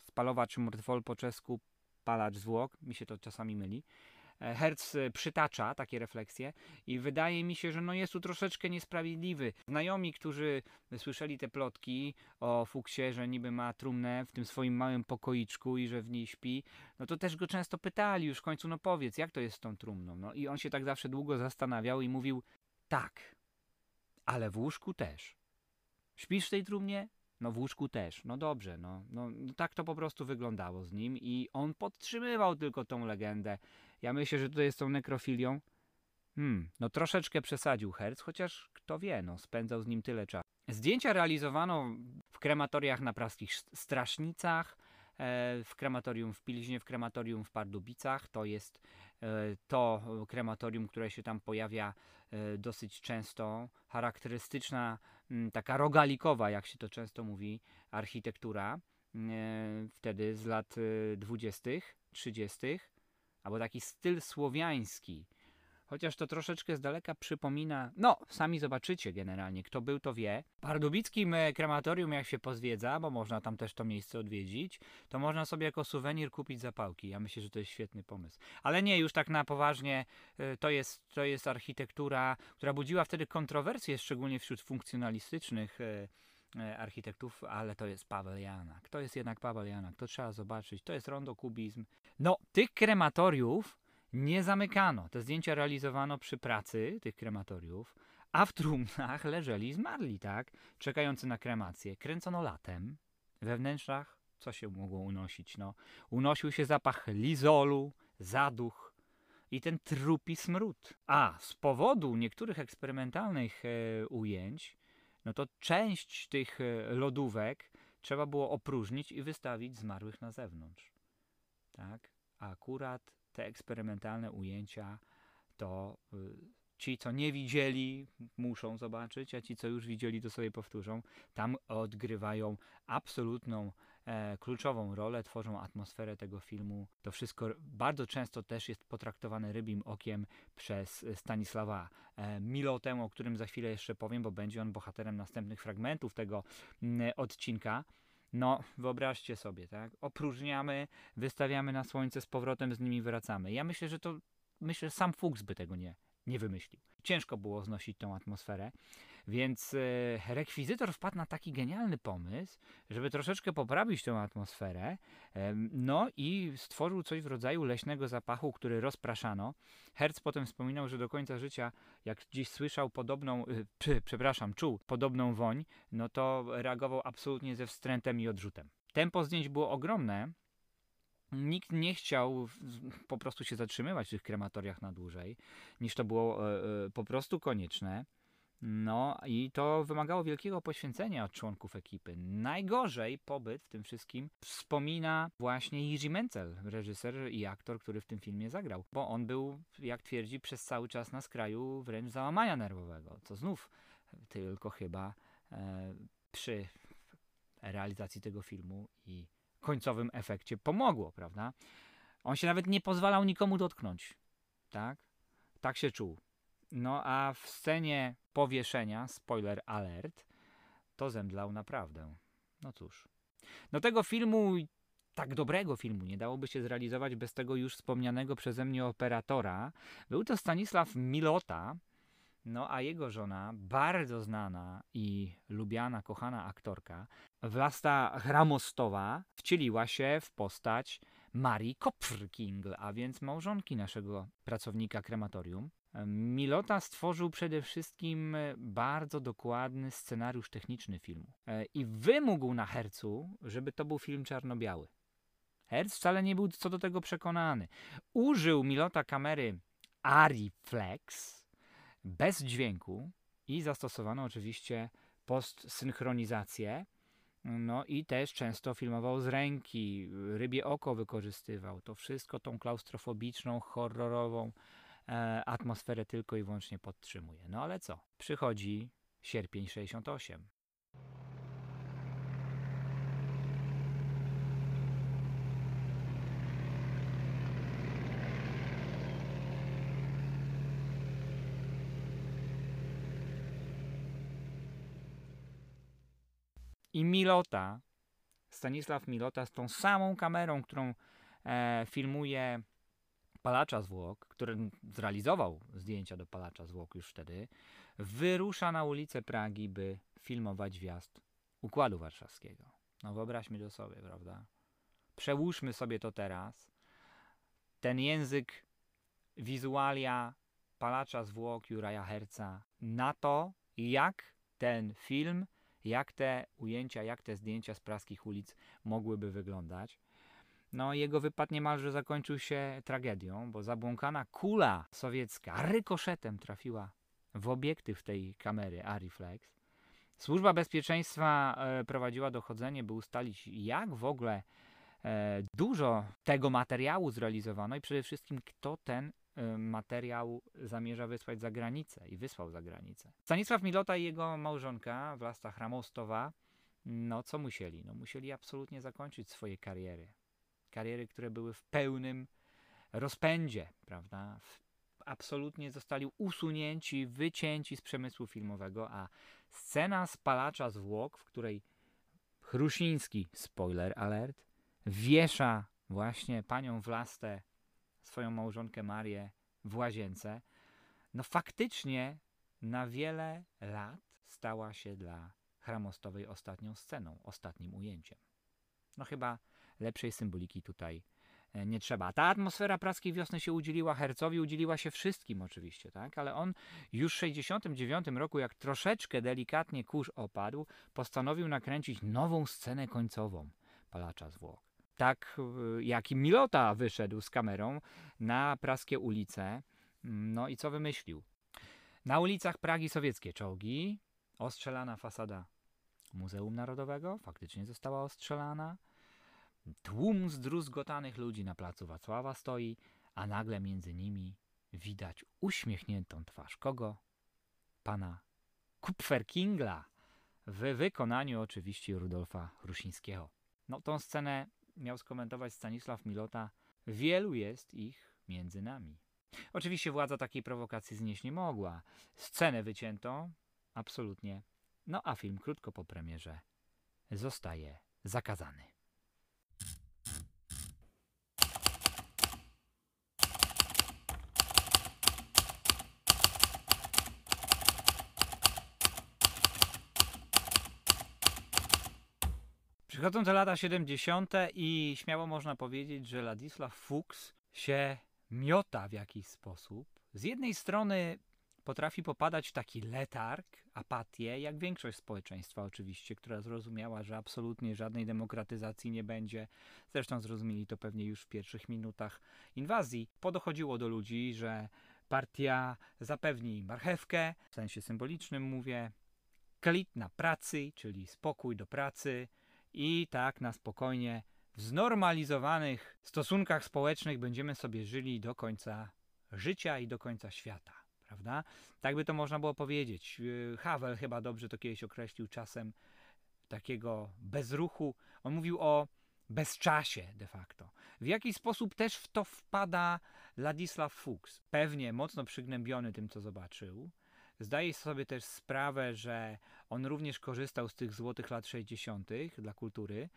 Spalowacz mrtwol po czesku, palacz zwłok, mi się to czasami myli. E, Herz e, przytacza takie refleksje i wydaje mi się, że no jest tu troszeczkę niesprawiedliwy. Znajomi, którzy słyszeli te plotki o Fuksie, że niby ma trumnę w tym swoim małym pokoiczku i że w niej śpi, no to też go często pytali już w końcu, no powiedz, jak to jest z tą trumną? No i on się tak zawsze długo zastanawiał i mówił, tak, ale w łóżku też. Śpisz w tej trumnie? No w łóżku też. No dobrze, no, no, no tak to po prostu wyglądało z nim i on podtrzymywał tylko tą legendę. Ja myślę, że to jest tą nekrofilią. Hmm, no troszeczkę przesadził Herz, chociaż kto wie, no spędzał z nim tyle czasu. Zdjęcia realizowano w krematoriach na praskich Sz- Strasznicach, e, w krematorium w Pilźnie, w krematorium w Pardubicach. To jest to krematorium, które się tam pojawia e, dosyć często. Charakterystyczna, m, taka rogalikowa, jak się to często mówi, architektura. e, Wtedy z lat e, 20., 30., albo taki styl słowiański. Chociaż to troszeczkę z daleka przypomina, no sami zobaczycie generalnie, kto był to wie. Pardubickim e, krematorium jak się pozwiedza, bo można tam też to miejsce odwiedzić, to można sobie jako suwenir kupić zapałki. Ja myślę, że to jest świetny pomysł. Ale nie, już tak na poważnie, e, to jest, to jest architektura, która budziła wtedy kontrowersje, szczególnie wśród funkcjonalistycznych e, architektów, ale to jest Paweł Janak. To jest jednak Paweł Janak, to trzeba zobaczyć. To jest rondokubizm. No, tych krematoriów nie zamykano. Te zdjęcia realizowano przy pracy tych krematoriów, A w trumnach leżeli zmarli, tak? Czekający na kremację. Kręcono latem. We wnętrzach co się mogło unosić? No, unosił się zapach lizolu, zaduch i ten trupi smród. A z powodu niektórych eksperymentalnych e, ujęć, no to część tych e, lodówek trzeba było opróżnić i wystawić zmarłych na zewnątrz. Tak? A akurat te eksperymentalne ujęcia to y, ci, co nie widzieli, muszą zobaczyć, a ci, co już widzieli, to sobie powtórzą. Tam odgrywają absolutną e, kluczową rolę, tworzą atmosferę tego filmu. To wszystko bardzo często też jest potraktowane rybim okiem przez Stanisława e, Milotę, o którym za chwilę jeszcze powiem, bo będzie on bohaterem następnych fragmentów tego m, odcinka. No, wyobraźcie sobie, tak? Opróżniamy, wystawiamy na słońce, z powrotem z nimi wracamy. Ja myślę, że to, myślę, że sam Fuchs by tego nie, nie wymyślił. Ciężko było znosić tą atmosferę, więc e, rekwizytor wpadł na taki genialny pomysł, żeby troszeczkę poprawić tę atmosferę, no i stworzył coś w rodzaju leśnego zapachu, który rozpraszano. Herz potem wspominał, że do końca życia, jak gdzieś słyszał podobną, e, przepraszam, czuł podobną woń, no to reagował absolutnie ze wstrętem i odrzutem. Tempo zdjęć było ogromne, Nikt nie chciał po prostu się zatrzymywać w tych krematoriach na dłużej, niż to było e, po prostu konieczne. No i to wymagało wielkiego poświęcenia od członków ekipy. Najgorzej pobyt w tym wszystkim wspomina właśnie Jiří Menzel, reżyser i aktor, który w tym filmie zagrał. Bo on był, jak twierdzi, przez cały czas na skraju wręcz załamania nerwowego, co znów tylko chyba e, przy realizacji tego filmu i końcowym efekcie pomogło, prawda? On się nawet nie pozwalał nikomu dotknąć, tak? Tak się czuł. No a w scenie powieszenia, spoiler alert, to zemdlał naprawdę. No cóż. No tego filmu, tak dobrego filmu, nie dałoby się zrealizować bez tego już wspomnianego przeze mnie operatora. Był to Stanisław Milota, no a jego żona, bardzo znana i lubiana, kochana aktorka, Własta Hramostowa, wcieliła się w postać Marii Kopfrkingl, a więc małżonki naszego pracownika krematorium. Milota stworzył przede wszystkim e, bardzo dokładny scenariusz techniczny filmu E, i wymógł na Hercu, żeby to był film czarno-biały. Herz wcale nie był co do tego przekonany. Użył Milota kamery Ariflex bez dźwięku i zastosowano oczywiście postsynchronizację. No i też często filmował z ręki, rybie oko wykorzystywał. To wszystko tą klaustrofobiczną, horrorową atmosferę tylko i wyłącznie podtrzymuje. No ale co? Przychodzi sierpień 68. I Milota, Stanisław Milota z tą samą kamerą, którą e, filmuje Palacza Zwłok, który zrealizował zdjęcia do Palacza Zwłok już wtedy, wyrusza na ulicę Pragi, by filmować wjazd Układu Warszawskiego. No wyobraźmy to sobie, prawda? Przełóżmy sobie to teraz. Ten język wizualia Palacza Zwłok Juraja Herca na to, jak ten film jak te ujęcia, jak te zdjęcia z praskich ulic mogłyby wyglądać. No, jego wypad niemalże zakończył się tragedią, bo zabłąkana kula sowiecka rykoszetem trafiła w obiektyw tej kamery Ariflex. Służba bezpieczeństwa e, prowadziła dochodzenie, by ustalić, jak w ogóle e, dużo tego materiału zrealizowano i przede wszystkim, kto ten e, materiał zamierza wysłać za granicę i wysłał za granicę. Stanisław Milota i jego małżonka, Własta Hramostowa, no co musieli? No musieli absolutnie zakończyć swoje kariery. Kariery, które były w pełnym rozpędzie, prawda? Absolutnie zostali usunięci, wycięci z przemysłu filmowego, a scena spalacza zwłok, w której Chrusiński, spoiler alert, wiesza właśnie panią Włastę, swoją małżonkę Marię w łazience, no faktycznie na wiele lat stała się dla Chramostowej ostatnią sceną, ostatnim ujęciem. No chyba lepszej symboliki tutaj e, nie trzeba. Ta atmosfera praskiej wiosny się udzieliła Hercowi, udzieliła się wszystkim oczywiście, tak? Ale on już w 69 roku, jak troszeczkę delikatnie kurz opadł, postanowił nakręcić nową scenę końcową Palacza Zwłok. Tak y, jak i Milota wyszedł z kamerą na praskie ulice. No i co wymyślił? Na ulicach Pragi sowieckie czołgi, ostrzelana fasada Muzeum Narodowego, faktycznie została ostrzelana. Tłum zdruzgotanych ludzi na placu Wacława stoi, a nagle między nimi widać uśmiechniętą twarz kogo? Pana Kupferkingla w wykonaniu oczywiście Rudolfa Rusińskiego. No tą scenę miał skomentować Stanisław Milota. Wielu jest ich między nami. Oczywiście władza takiej prowokacji znieść nie mogła. Scenę wycięto, absolutnie. No a film krótko po premierze zostaje zakazany. Przychodzą te lata 70. i śmiało można powiedzieć, że Ladisław Fuchs się miota w jakiś sposób. Z jednej strony potrafi popadać w taki letarg, apatię, jak większość społeczeństwa oczywiście, która zrozumiała, że absolutnie żadnej demokratyzacji nie będzie. Zresztą zrozumieli to pewnie już w pierwszych minutach inwazji. Podochodziło do ludzi, że partia zapewni marchewkę, w sensie symbolicznym mówię, klit na pracy, czyli spokój do pracy i tak na spokojnie w znormalizowanych stosunkach społecznych będziemy sobie żyli do końca życia i do końca świata, prawda? Tak by to można było powiedzieć. Havel chyba dobrze to kiedyś określił czasem takiego bezruchu. On mówił o bezczasie de facto. W jaki sposób też w to wpada Ladisław Fuchs. Pewnie mocno przygnębiony tym, co zobaczył. Zdaje sobie też sprawę, że on również korzystał z tych złotych lat 60. dla kultury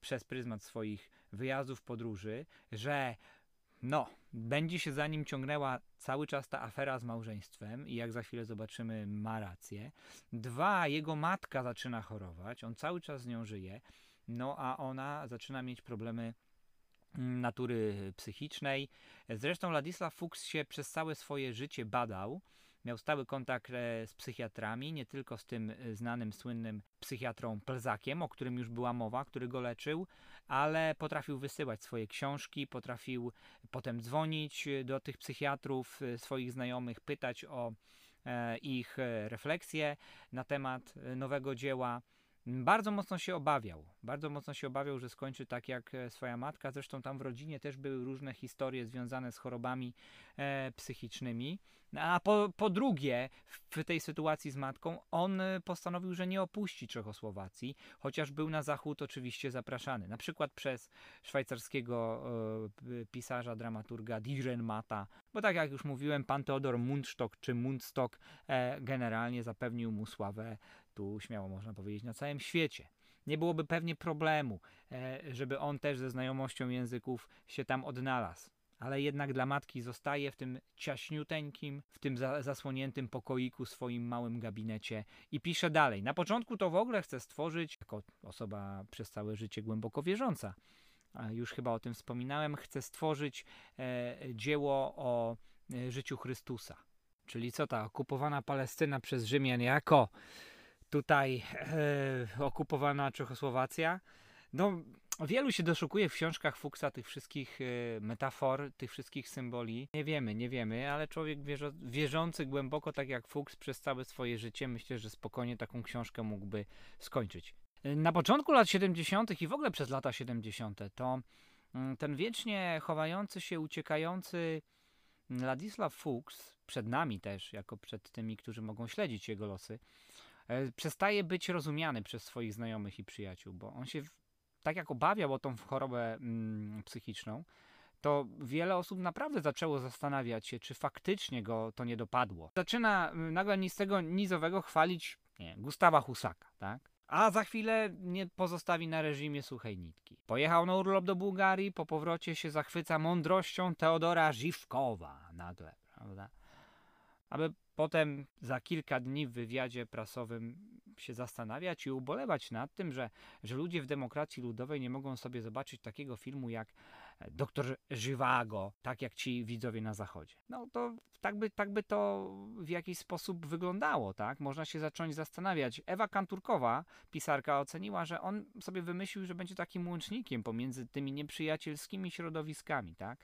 przez pryzmat swoich wyjazdów, podróży, że no, będzie się za nim ciągnęła cały czas ta afera z małżeństwem i jak za chwilę zobaczymy, ma rację. Dwa, jego matka zaczyna chorować, on cały czas z nią żyje, no a ona zaczyna mieć problemy mm, natury psychicznej. Zresztą Ladisław Fuchs się przez całe swoje życie badał, Miał stały kontakt e, z psychiatrami, nie tylko z tym e, znanym, słynnym psychiatrą Plzakiem, o którym już była mowa, który go leczył, ale potrafił wysyłać swoje książki, potrafił potem dzwonić e, do tych psychiatrów, swoich znajomych, pytać o ich refleksje na temat nowego dzieła. Bardzo mocno się obawiał, bardzo mocno się obawiał, że skończy tak jak swoja matka. Zresztą tam w rodzinie też były różne historie związane z chorobami e, psychicznymi. A po, po drugie, w tej sytuacji z matką, on postanowił, że nie opuści Czechosłowacji, chociaż był na zachód oczywiście zapraszany. Na przykład przez szwajcarskiego e, pisarza, dramaturga Mata, bo tak jak już mówiłem, pan Teodor Mundstock czy Mundstock e, generalnie zapewnił mu sławę, tu śmiało można powiedzieć, na całym świecie nie byłoby pewnie problemu, e, żeby on też ze znajomością języków się tam odnalazł ale jednak dla matki zostaje w tym ciaśniuteńkim, w tym za, zasłoniętym pokoiku, swoim małym gabinecie i pisze dalej. Na początku to w ogóle chce stworzyć, jako osoba przez całe życie głęboko wierząca, już chyba o tym wspominałem, chce stworzyć e, dzieło o e, życiu Chrystusa. Czyli co ta okupowana Palestyna przez Rzymian jako tutaj e, okupowana Czechosłowacja. No, Wielu się doszukuje w książkach Fuchsa tych wszystkich e, metafor, tych wszystkich symboli. Nie wiemy, nie wiemy, ale człowiek wierzący głęboko, tak jak Fuchs, przez całe swoje życie, myślę, że spokojnie taką książkę mógłby skończyć. E, na początku lat 70. i w ogóle przez lata 70. to mm, ten wiecznie chowający się, uciekający Ladisław Fuchs, przed nami też, jako przed tymi, którzy mogą śledzić jego losy, przestaje być rozumiany przez swoich znajomych i przyjaciół, bo on się tak jak obawiał o tą chorobę mm, psychiczną, to wiele osób naprawdę zaczęło zastanawiać się, czy faktycznie go to nie dopadło. Zaczyna mm, nagle nic tego nizowego chwalić nie, Gustawa Husaka, tak? A za chwilę nie pozostawi na reżimie suchej nitki. Pojechał na urlop do Bułgarii, po powrocie się zachwyca mądrością Teodora Żywkowa nagle, prawda? Aby Potem za kilka dni w wywiadzie prasowym się zastanawiać i ubolewać nad tym, że, że ludzie w demokracji ludowej nie mogą sobie zobaczyć takiego filmu jak e, Doktor Żywago, tak jak ci widzowie na zachodzie. No to tak by, tak by to w jakiś sposób wyglądało, tak? Można się zacząć zastanawiać. Ewa Kanturkowa, pisarka, oceniła, że on sobie wymyślił, że będzie takim łącznikiem pomiędzy tymi nieprzyjacielskimi środowiskami, tak?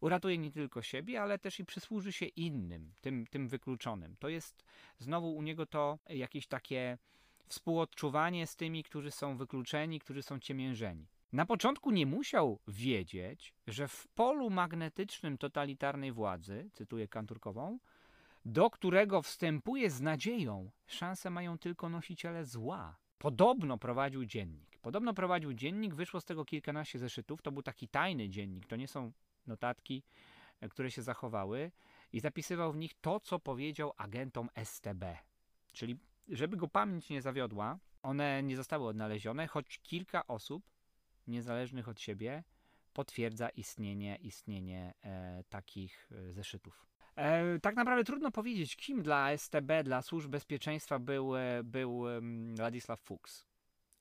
Uratuje nie tylko siebie, ale też i przysłuży się innym, tym, tym wykluczonym. To jest znowu u niego to jakieś takie współodczuwanie z tymi, którzy są wykluczeni, którzy są ciemiężeni. Na początku nie musiał wiedzieć, że w polu magnetycznym totalitarnej władzy, cytuję Kanturkową, do którego wstępuje z nadzieją, szanse mają tylko nosiciele zła. Podobno prowadził dziennik. Podobno prowadził dziennik, wyszło z tego kilkanaście zeszytów. To był taki tajny dziennik, to nie są notatki, e, które się zachowały i zapisywał w nich to, co powiedział agentom STB. Czyli, żeby go pamięć nie zawiodła, one nie zostały odnalezione, choć kilka osób, niezależnych od siebie, potwierdza istnienie, istnienie e, takich e, zeszytów. E, tak naprawdę trudno powiedzieć, kim dla STB, dla służb bezpieczeństwa był, e, był Ladisław Fuchs.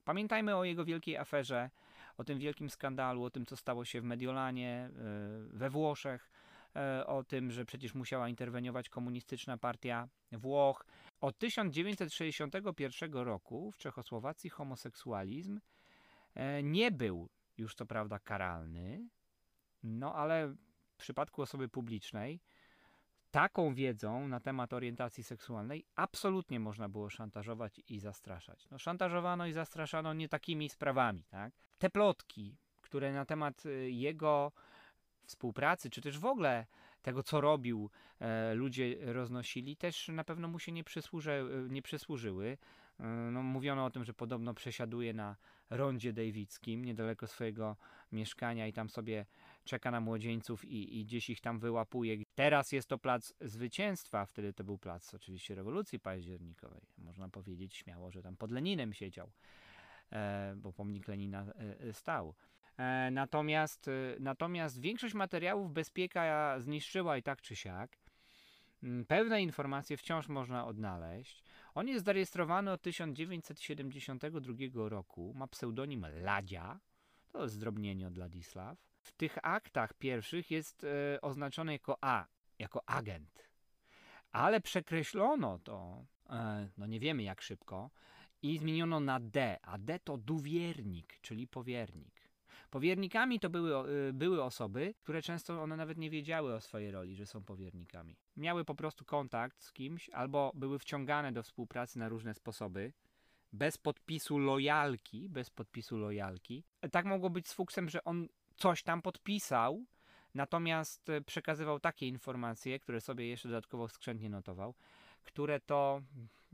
Pamiętajmy o jego wielkiej aferze o tym wielkim skandalu, o tym, co stało się w Mediolanie, e, we Włoszech, e, o tym, że przecież musiała interweniować komunistyczna partia Włoch. Od 1961 roku w Czechosłowacji homoseksualizm e, nie był już co prawda karalny, no ale w przypadku osoby publicznej taką wiedzą na temat orientacji seksualnej absolutnie można było szantażować i zastraszać. No, szantażowano i zastraszano nie takimi sprawami. Tak? Te plotki, które na temat y, jego współpracy, czy też w ogóle tego, co robił, e, ludzie roznosili, też na pewno mu się nie, przysłuży, nie przysłużyły. E, no, mówiono o tym, że podobno przesiaduje na rondzie Dawidzkim, niedaleko swojego mieszkania i tam sobie czeka na młodzieńców i, i gdzieś ich tam wyłapuje. Teraz jest to plac zwycięstwa, wtedy to był plac oczywiście rewolucji październikowej. Można powiedzieć śmiało, że tam pod Leninem siedział, e, bo pomnik Lenina e, e stał. E, natomiast, e, natomiast większość materiałów bezpieka zniszczyła i tak czy siak. Mm, pewne informacje wciąż można odnaleźć. On jest zarejestrowany od 1972 roku, ma pseudonim Ladzia, to jest zdrobnienie od Ladisław w tych aktach pierwszych jest e, oznaczone jako A, jako agent. Ale przekreślono to, e, no nie wiemy jak szybko, i zmieniono na D, a D to duwiernik, czyli powiernik. Powiernikami to były, e, były osoby, które często one nawet nie wiedziały o swojej roli, że są powiernikami. Miały po prostu kontakt z kimś albo były wciągane do współpracy na różne sposoby, bez podpisu lojalki, bez podpisu lojalki. Tak mogło być z Fuksem, że on coś tam podpisał, natomiast e, przekazywał takie informacje, które sobie jeszcze dodatkowo skrzętnie notował, które to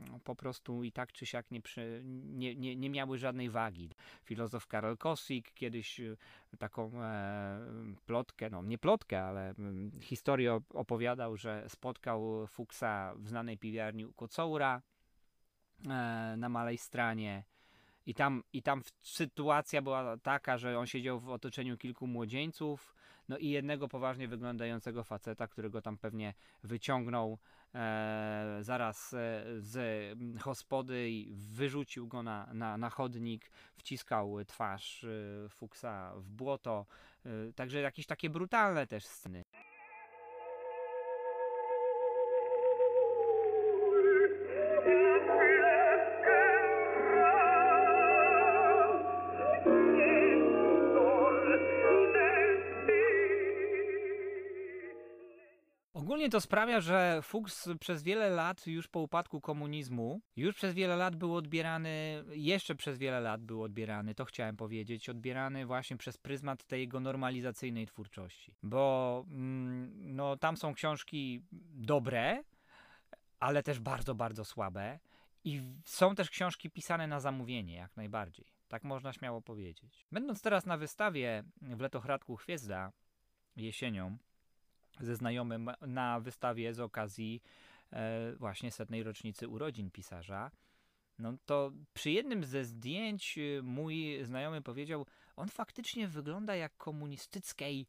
no, po prostu i tak czy siak nie, przy, nie, nie, nie miały żadnej wagi. Filozof Karol Kosik kiedyś e, taką e, plotkę, no nie plotkę, ale mm, historię opowiadał, że spotkał Fuksa w znanej piwiarni u Kocoura e, na Malej Stranie i tam, I tam sytuacja była taka, że on siedział w otoczeniu kilku młodzieńców, no i jednego poważnie wyglądającego faceta, którego tam pewnie wyciągnął e, zaraz e, z hospody i wyrzucił go na, na, na chodnik, wciskał twarz e, Fuksa w błoto. E, także jakieś takie brutalne też sceny. To sprawia, że Fuchs przez wiele lat, już po upadku komunizmu, już przez wiele lat był odbierany, jeszcze przez wiele lat był odbierany, to chciałem powiedzieć, odbierany właśnie przez pryzmat tej jego normalizacyjnej twórczości. Bo mm, no, tam są książki dobre, ale też bardzo, bardzo słabe. I są też książki pisane na zamówienie, jak najbardziej. Tak można śmiało powiedzieć. Będąc teraz na wystawie w Letochradku Chwiezda jesienią, ze znajomym na wystawie z okazji e, właśnie setnej rocznicy urodzin pisarza. No to przy jednym ze zdjęć e, mój znajomy powiedział, on faktycznie wygląda jak komunistyckiej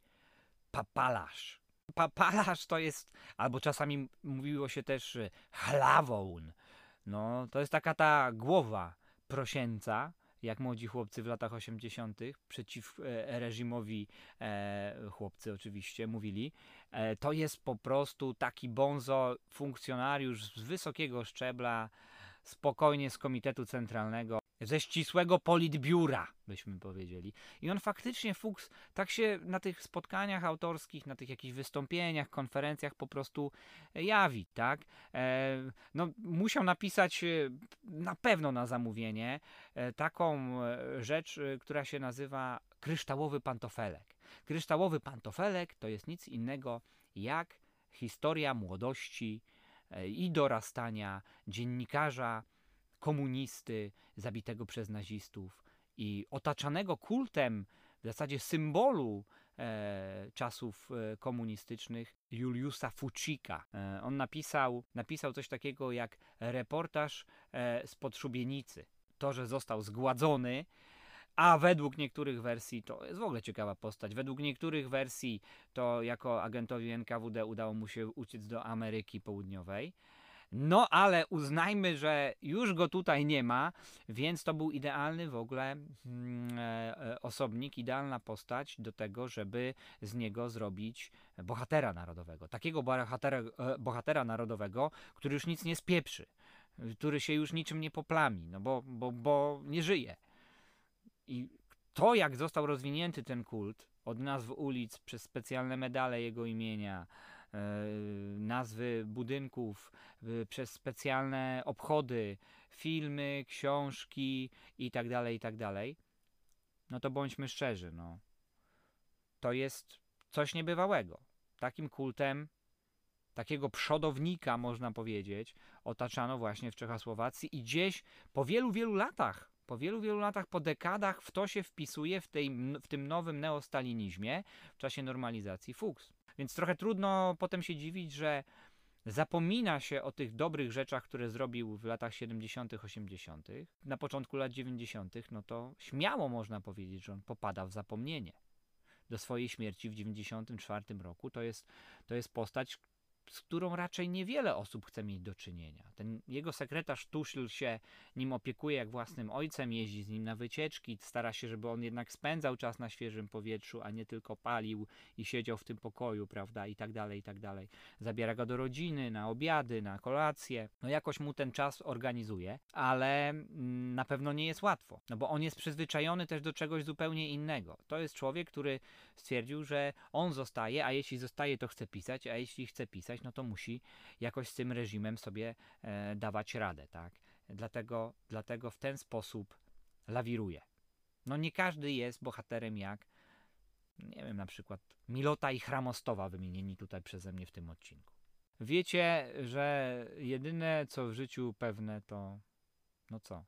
papalarz. Pa, palarz to jest, albo czasami mówiło się też y, chlawoun. No, to jest taka ta głowa prosięca, jak młodzi chłopcy w latach 80. przeciw e, reżimowi e, chłopcy oczywiście mówili. E, to jest po prostu taki bonzo funkcjonariusz z wysokiego szczebla, spokojnie z Komitetu Centralnego, ze ścisłego politbiura, byśmy powiedzieli. I on faktycznie, Fuchs, tak się na tych spotkaniach autorskich, na tych jakichś wystąpieniach, konferencjach po prostu jawi, tak? E, no, musiał napisać e, na pewno na zamówienie e, taką e, rzecz, e, która się nazywa kryształowy pantofelek. Kryształowy pantofelek to jest nic innego jak historia młodości e, i dorastania dziennikarza, komunisty zabitego przez nazistów i otaczanego kultem, w zasadzie symbolu e, czasów e, komunistycznych Juliusa Fucika. E, on napisał, napisał coś takiego jak reportaż e, z Podszubienicy. To, że został zgładzony, a według niektórych wersji, to jest w ogóle ciekawa postać, według niektórych wersji to jako agentowi NKWD udało mu się uciec do Ameryki Południowej. No ale uznajmy, że już go tutaj nie ma, więc to był idealny w ogóle mm, e, e, osobnik, idealna postać do tego, żeby z niego zrobić bohatera narodowego. Takiego bohatera, e, bohatera narodowego, który już nic nie spieprzy, który się już niczym nie poplami, no bo, bo, bo nie żyje. I to, jak został rozwinięty ten kult, od nazw ulic, przez specjalne medale jego imienia, nazwy budynków, e, przez specjalne obchody, filmy, książki i tak dalej, i tak no to bądźmy szczerzy, no. To jest coś niebywałego. Takim kultem, takiego przodownika, można powiedzieć, otaczano właśnie w Czechosłowacji i gdzieś po wielu, wielu latach, po wielu, wielu latach, po dekadach w to się wpisuje w, tej, w tym nowym neostalinizmie w czasie normalizacji Fuchs. Więc trochę trudno potem się dziwić, że zapomina się o tych dobrych rzeczach, które zrobił w latach 70., 80., na początku lat 90., no to śmiało można powiedzieć, że on popada w zapomnienie. Do swojej śmierci w 94 roku to jest, to jest postać, z którą raczej niewiele osób chce mieć do czynienia. Ten jego sekretarz Tuszl się nim opiekuje jak własnym ojcem, jeździ z nim na wycieczki, stara się, żeby on jednak spędzał czas na świeżym powietrzu, a nie tylko palił i siedział w tym pokoju, prawda, i tak dalej, i tak dalej. Zabiera go do rodziny, na obiady, na kolacje. No jakoś mu ten czas organizuje, ale mm, na pewno nie jest łatwo, no bo on jest przyzwyczajony też do czegoś zupełnie innego. To jest człowiek, który stwierdził, że on zostaje, a jeśli zostaje, to chce pisać, a jeśli chce pisać, no to musi jakoś z tym reżimem sobie e, dawać radę, tak? Dlatego, dlatego w ten sposób lawiruje. No nie każdy jest bohaterem jak, nie wiem, na przykład Milota i Chramostowa wymienieni tutaj przeze mnie w tym odcinku. Wiecie, że jedyne co w życiu pewne to, no co,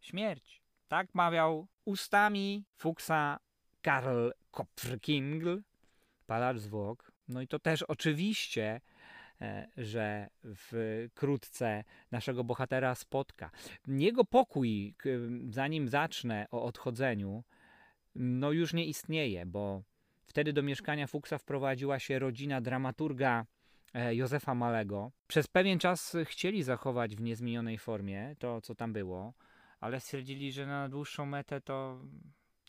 śmierć. Tak mawiał ustami Fuchsa Karl Kopfkingl, palacz zwłok. No i to też oczywiście że wkrótce naszego bohatera spotka. Jego pokój, zanim zacznę o odchodzeniu, no już nie istnieje, bo wtedy do mieszkania Fuchsa wprowadziła się rodzina dramaturga e, Józefa Malego. Przez pewien czas chcieli zachować w niezmienionej formie to, co tam było, ale stwierdzili, że na dłuższą metę to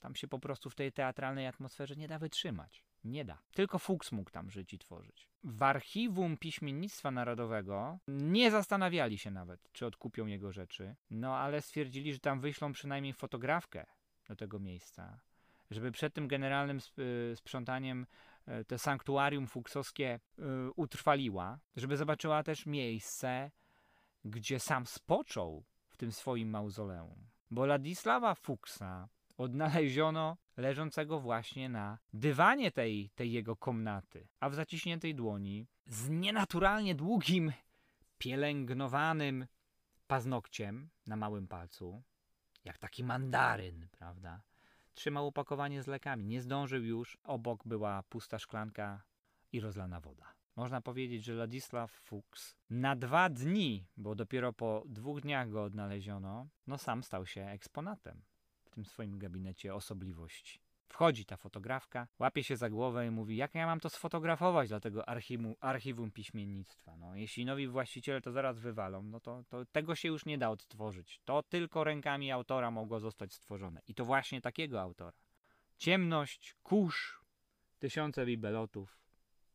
tam się po prostu w tej teatralnej atmosferze nie da wytrzymać. Nie da. Tylko Fuchs mógł tam żyć i tworzyć. W archiwum Piśmiennictwa Narodowego nie zastanawiali się nawet, czy odkupią jego rzeczy, no ale stwierdzili, że tam wyślą przynajmniej fotografkę do tego miejsca, żeby przed tym generalnym sp- y, sprzątaniem y, te sanktuarium fuksowskie y, utrwaliła, żeby zobaczyła też miejsce, gdzie sam spoczął w tym swoim mauzoleum. Bo Ladisława Fuksa odnaleziono leżącego właśnie na dywanie tej, tej jego komnaty, a w zaciśniętej dłoni z nienaturalnie długim, pielęgnowanym paznokciem na małym palcu, jak taki mandaryn, prawda? Trzymał opakowanie z lekami. Nie zdążył już. Obok była pusta szklanka i rozlana woda. Można powiedzieć, że Ladisław Fuchs na dwa dni, bo dopiero po dwóch dniach go odnaleziono, no sam stał się eksponatem w tym swoim gabinecie osobliwości. Wchodzi ta fotografka, łapie się za głowę i mówi, jak ja mam to sfotografować dla tego archiwum, archiwum piśmiennictwa. No, jeśli nowi właściciele to zaraz wywalą, no to, to tego się już nie da odtworzyć. To tylko rękami autora mogło zostać stworzone. I to właśnie takiego autora. Ciemność, kurz, tysiące bibelotów,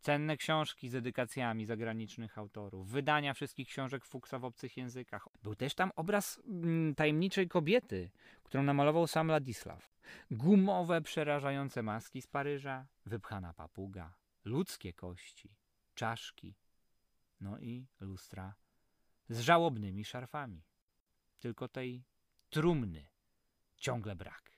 cenne książki z dedykacjami zagranicznych autorów, wydania wszystkich książek Fuchsa w obcych językach. Był też tam obraz mm, tajemniczej kobiety, którą namalował sam Ladisław. Gumowe, przerażające maski z Paryża, wypchana papuga, ludzkie kości, czaszki, no i lustra z żałobnymi szarfami. Tylko tej trumny ciągle brak.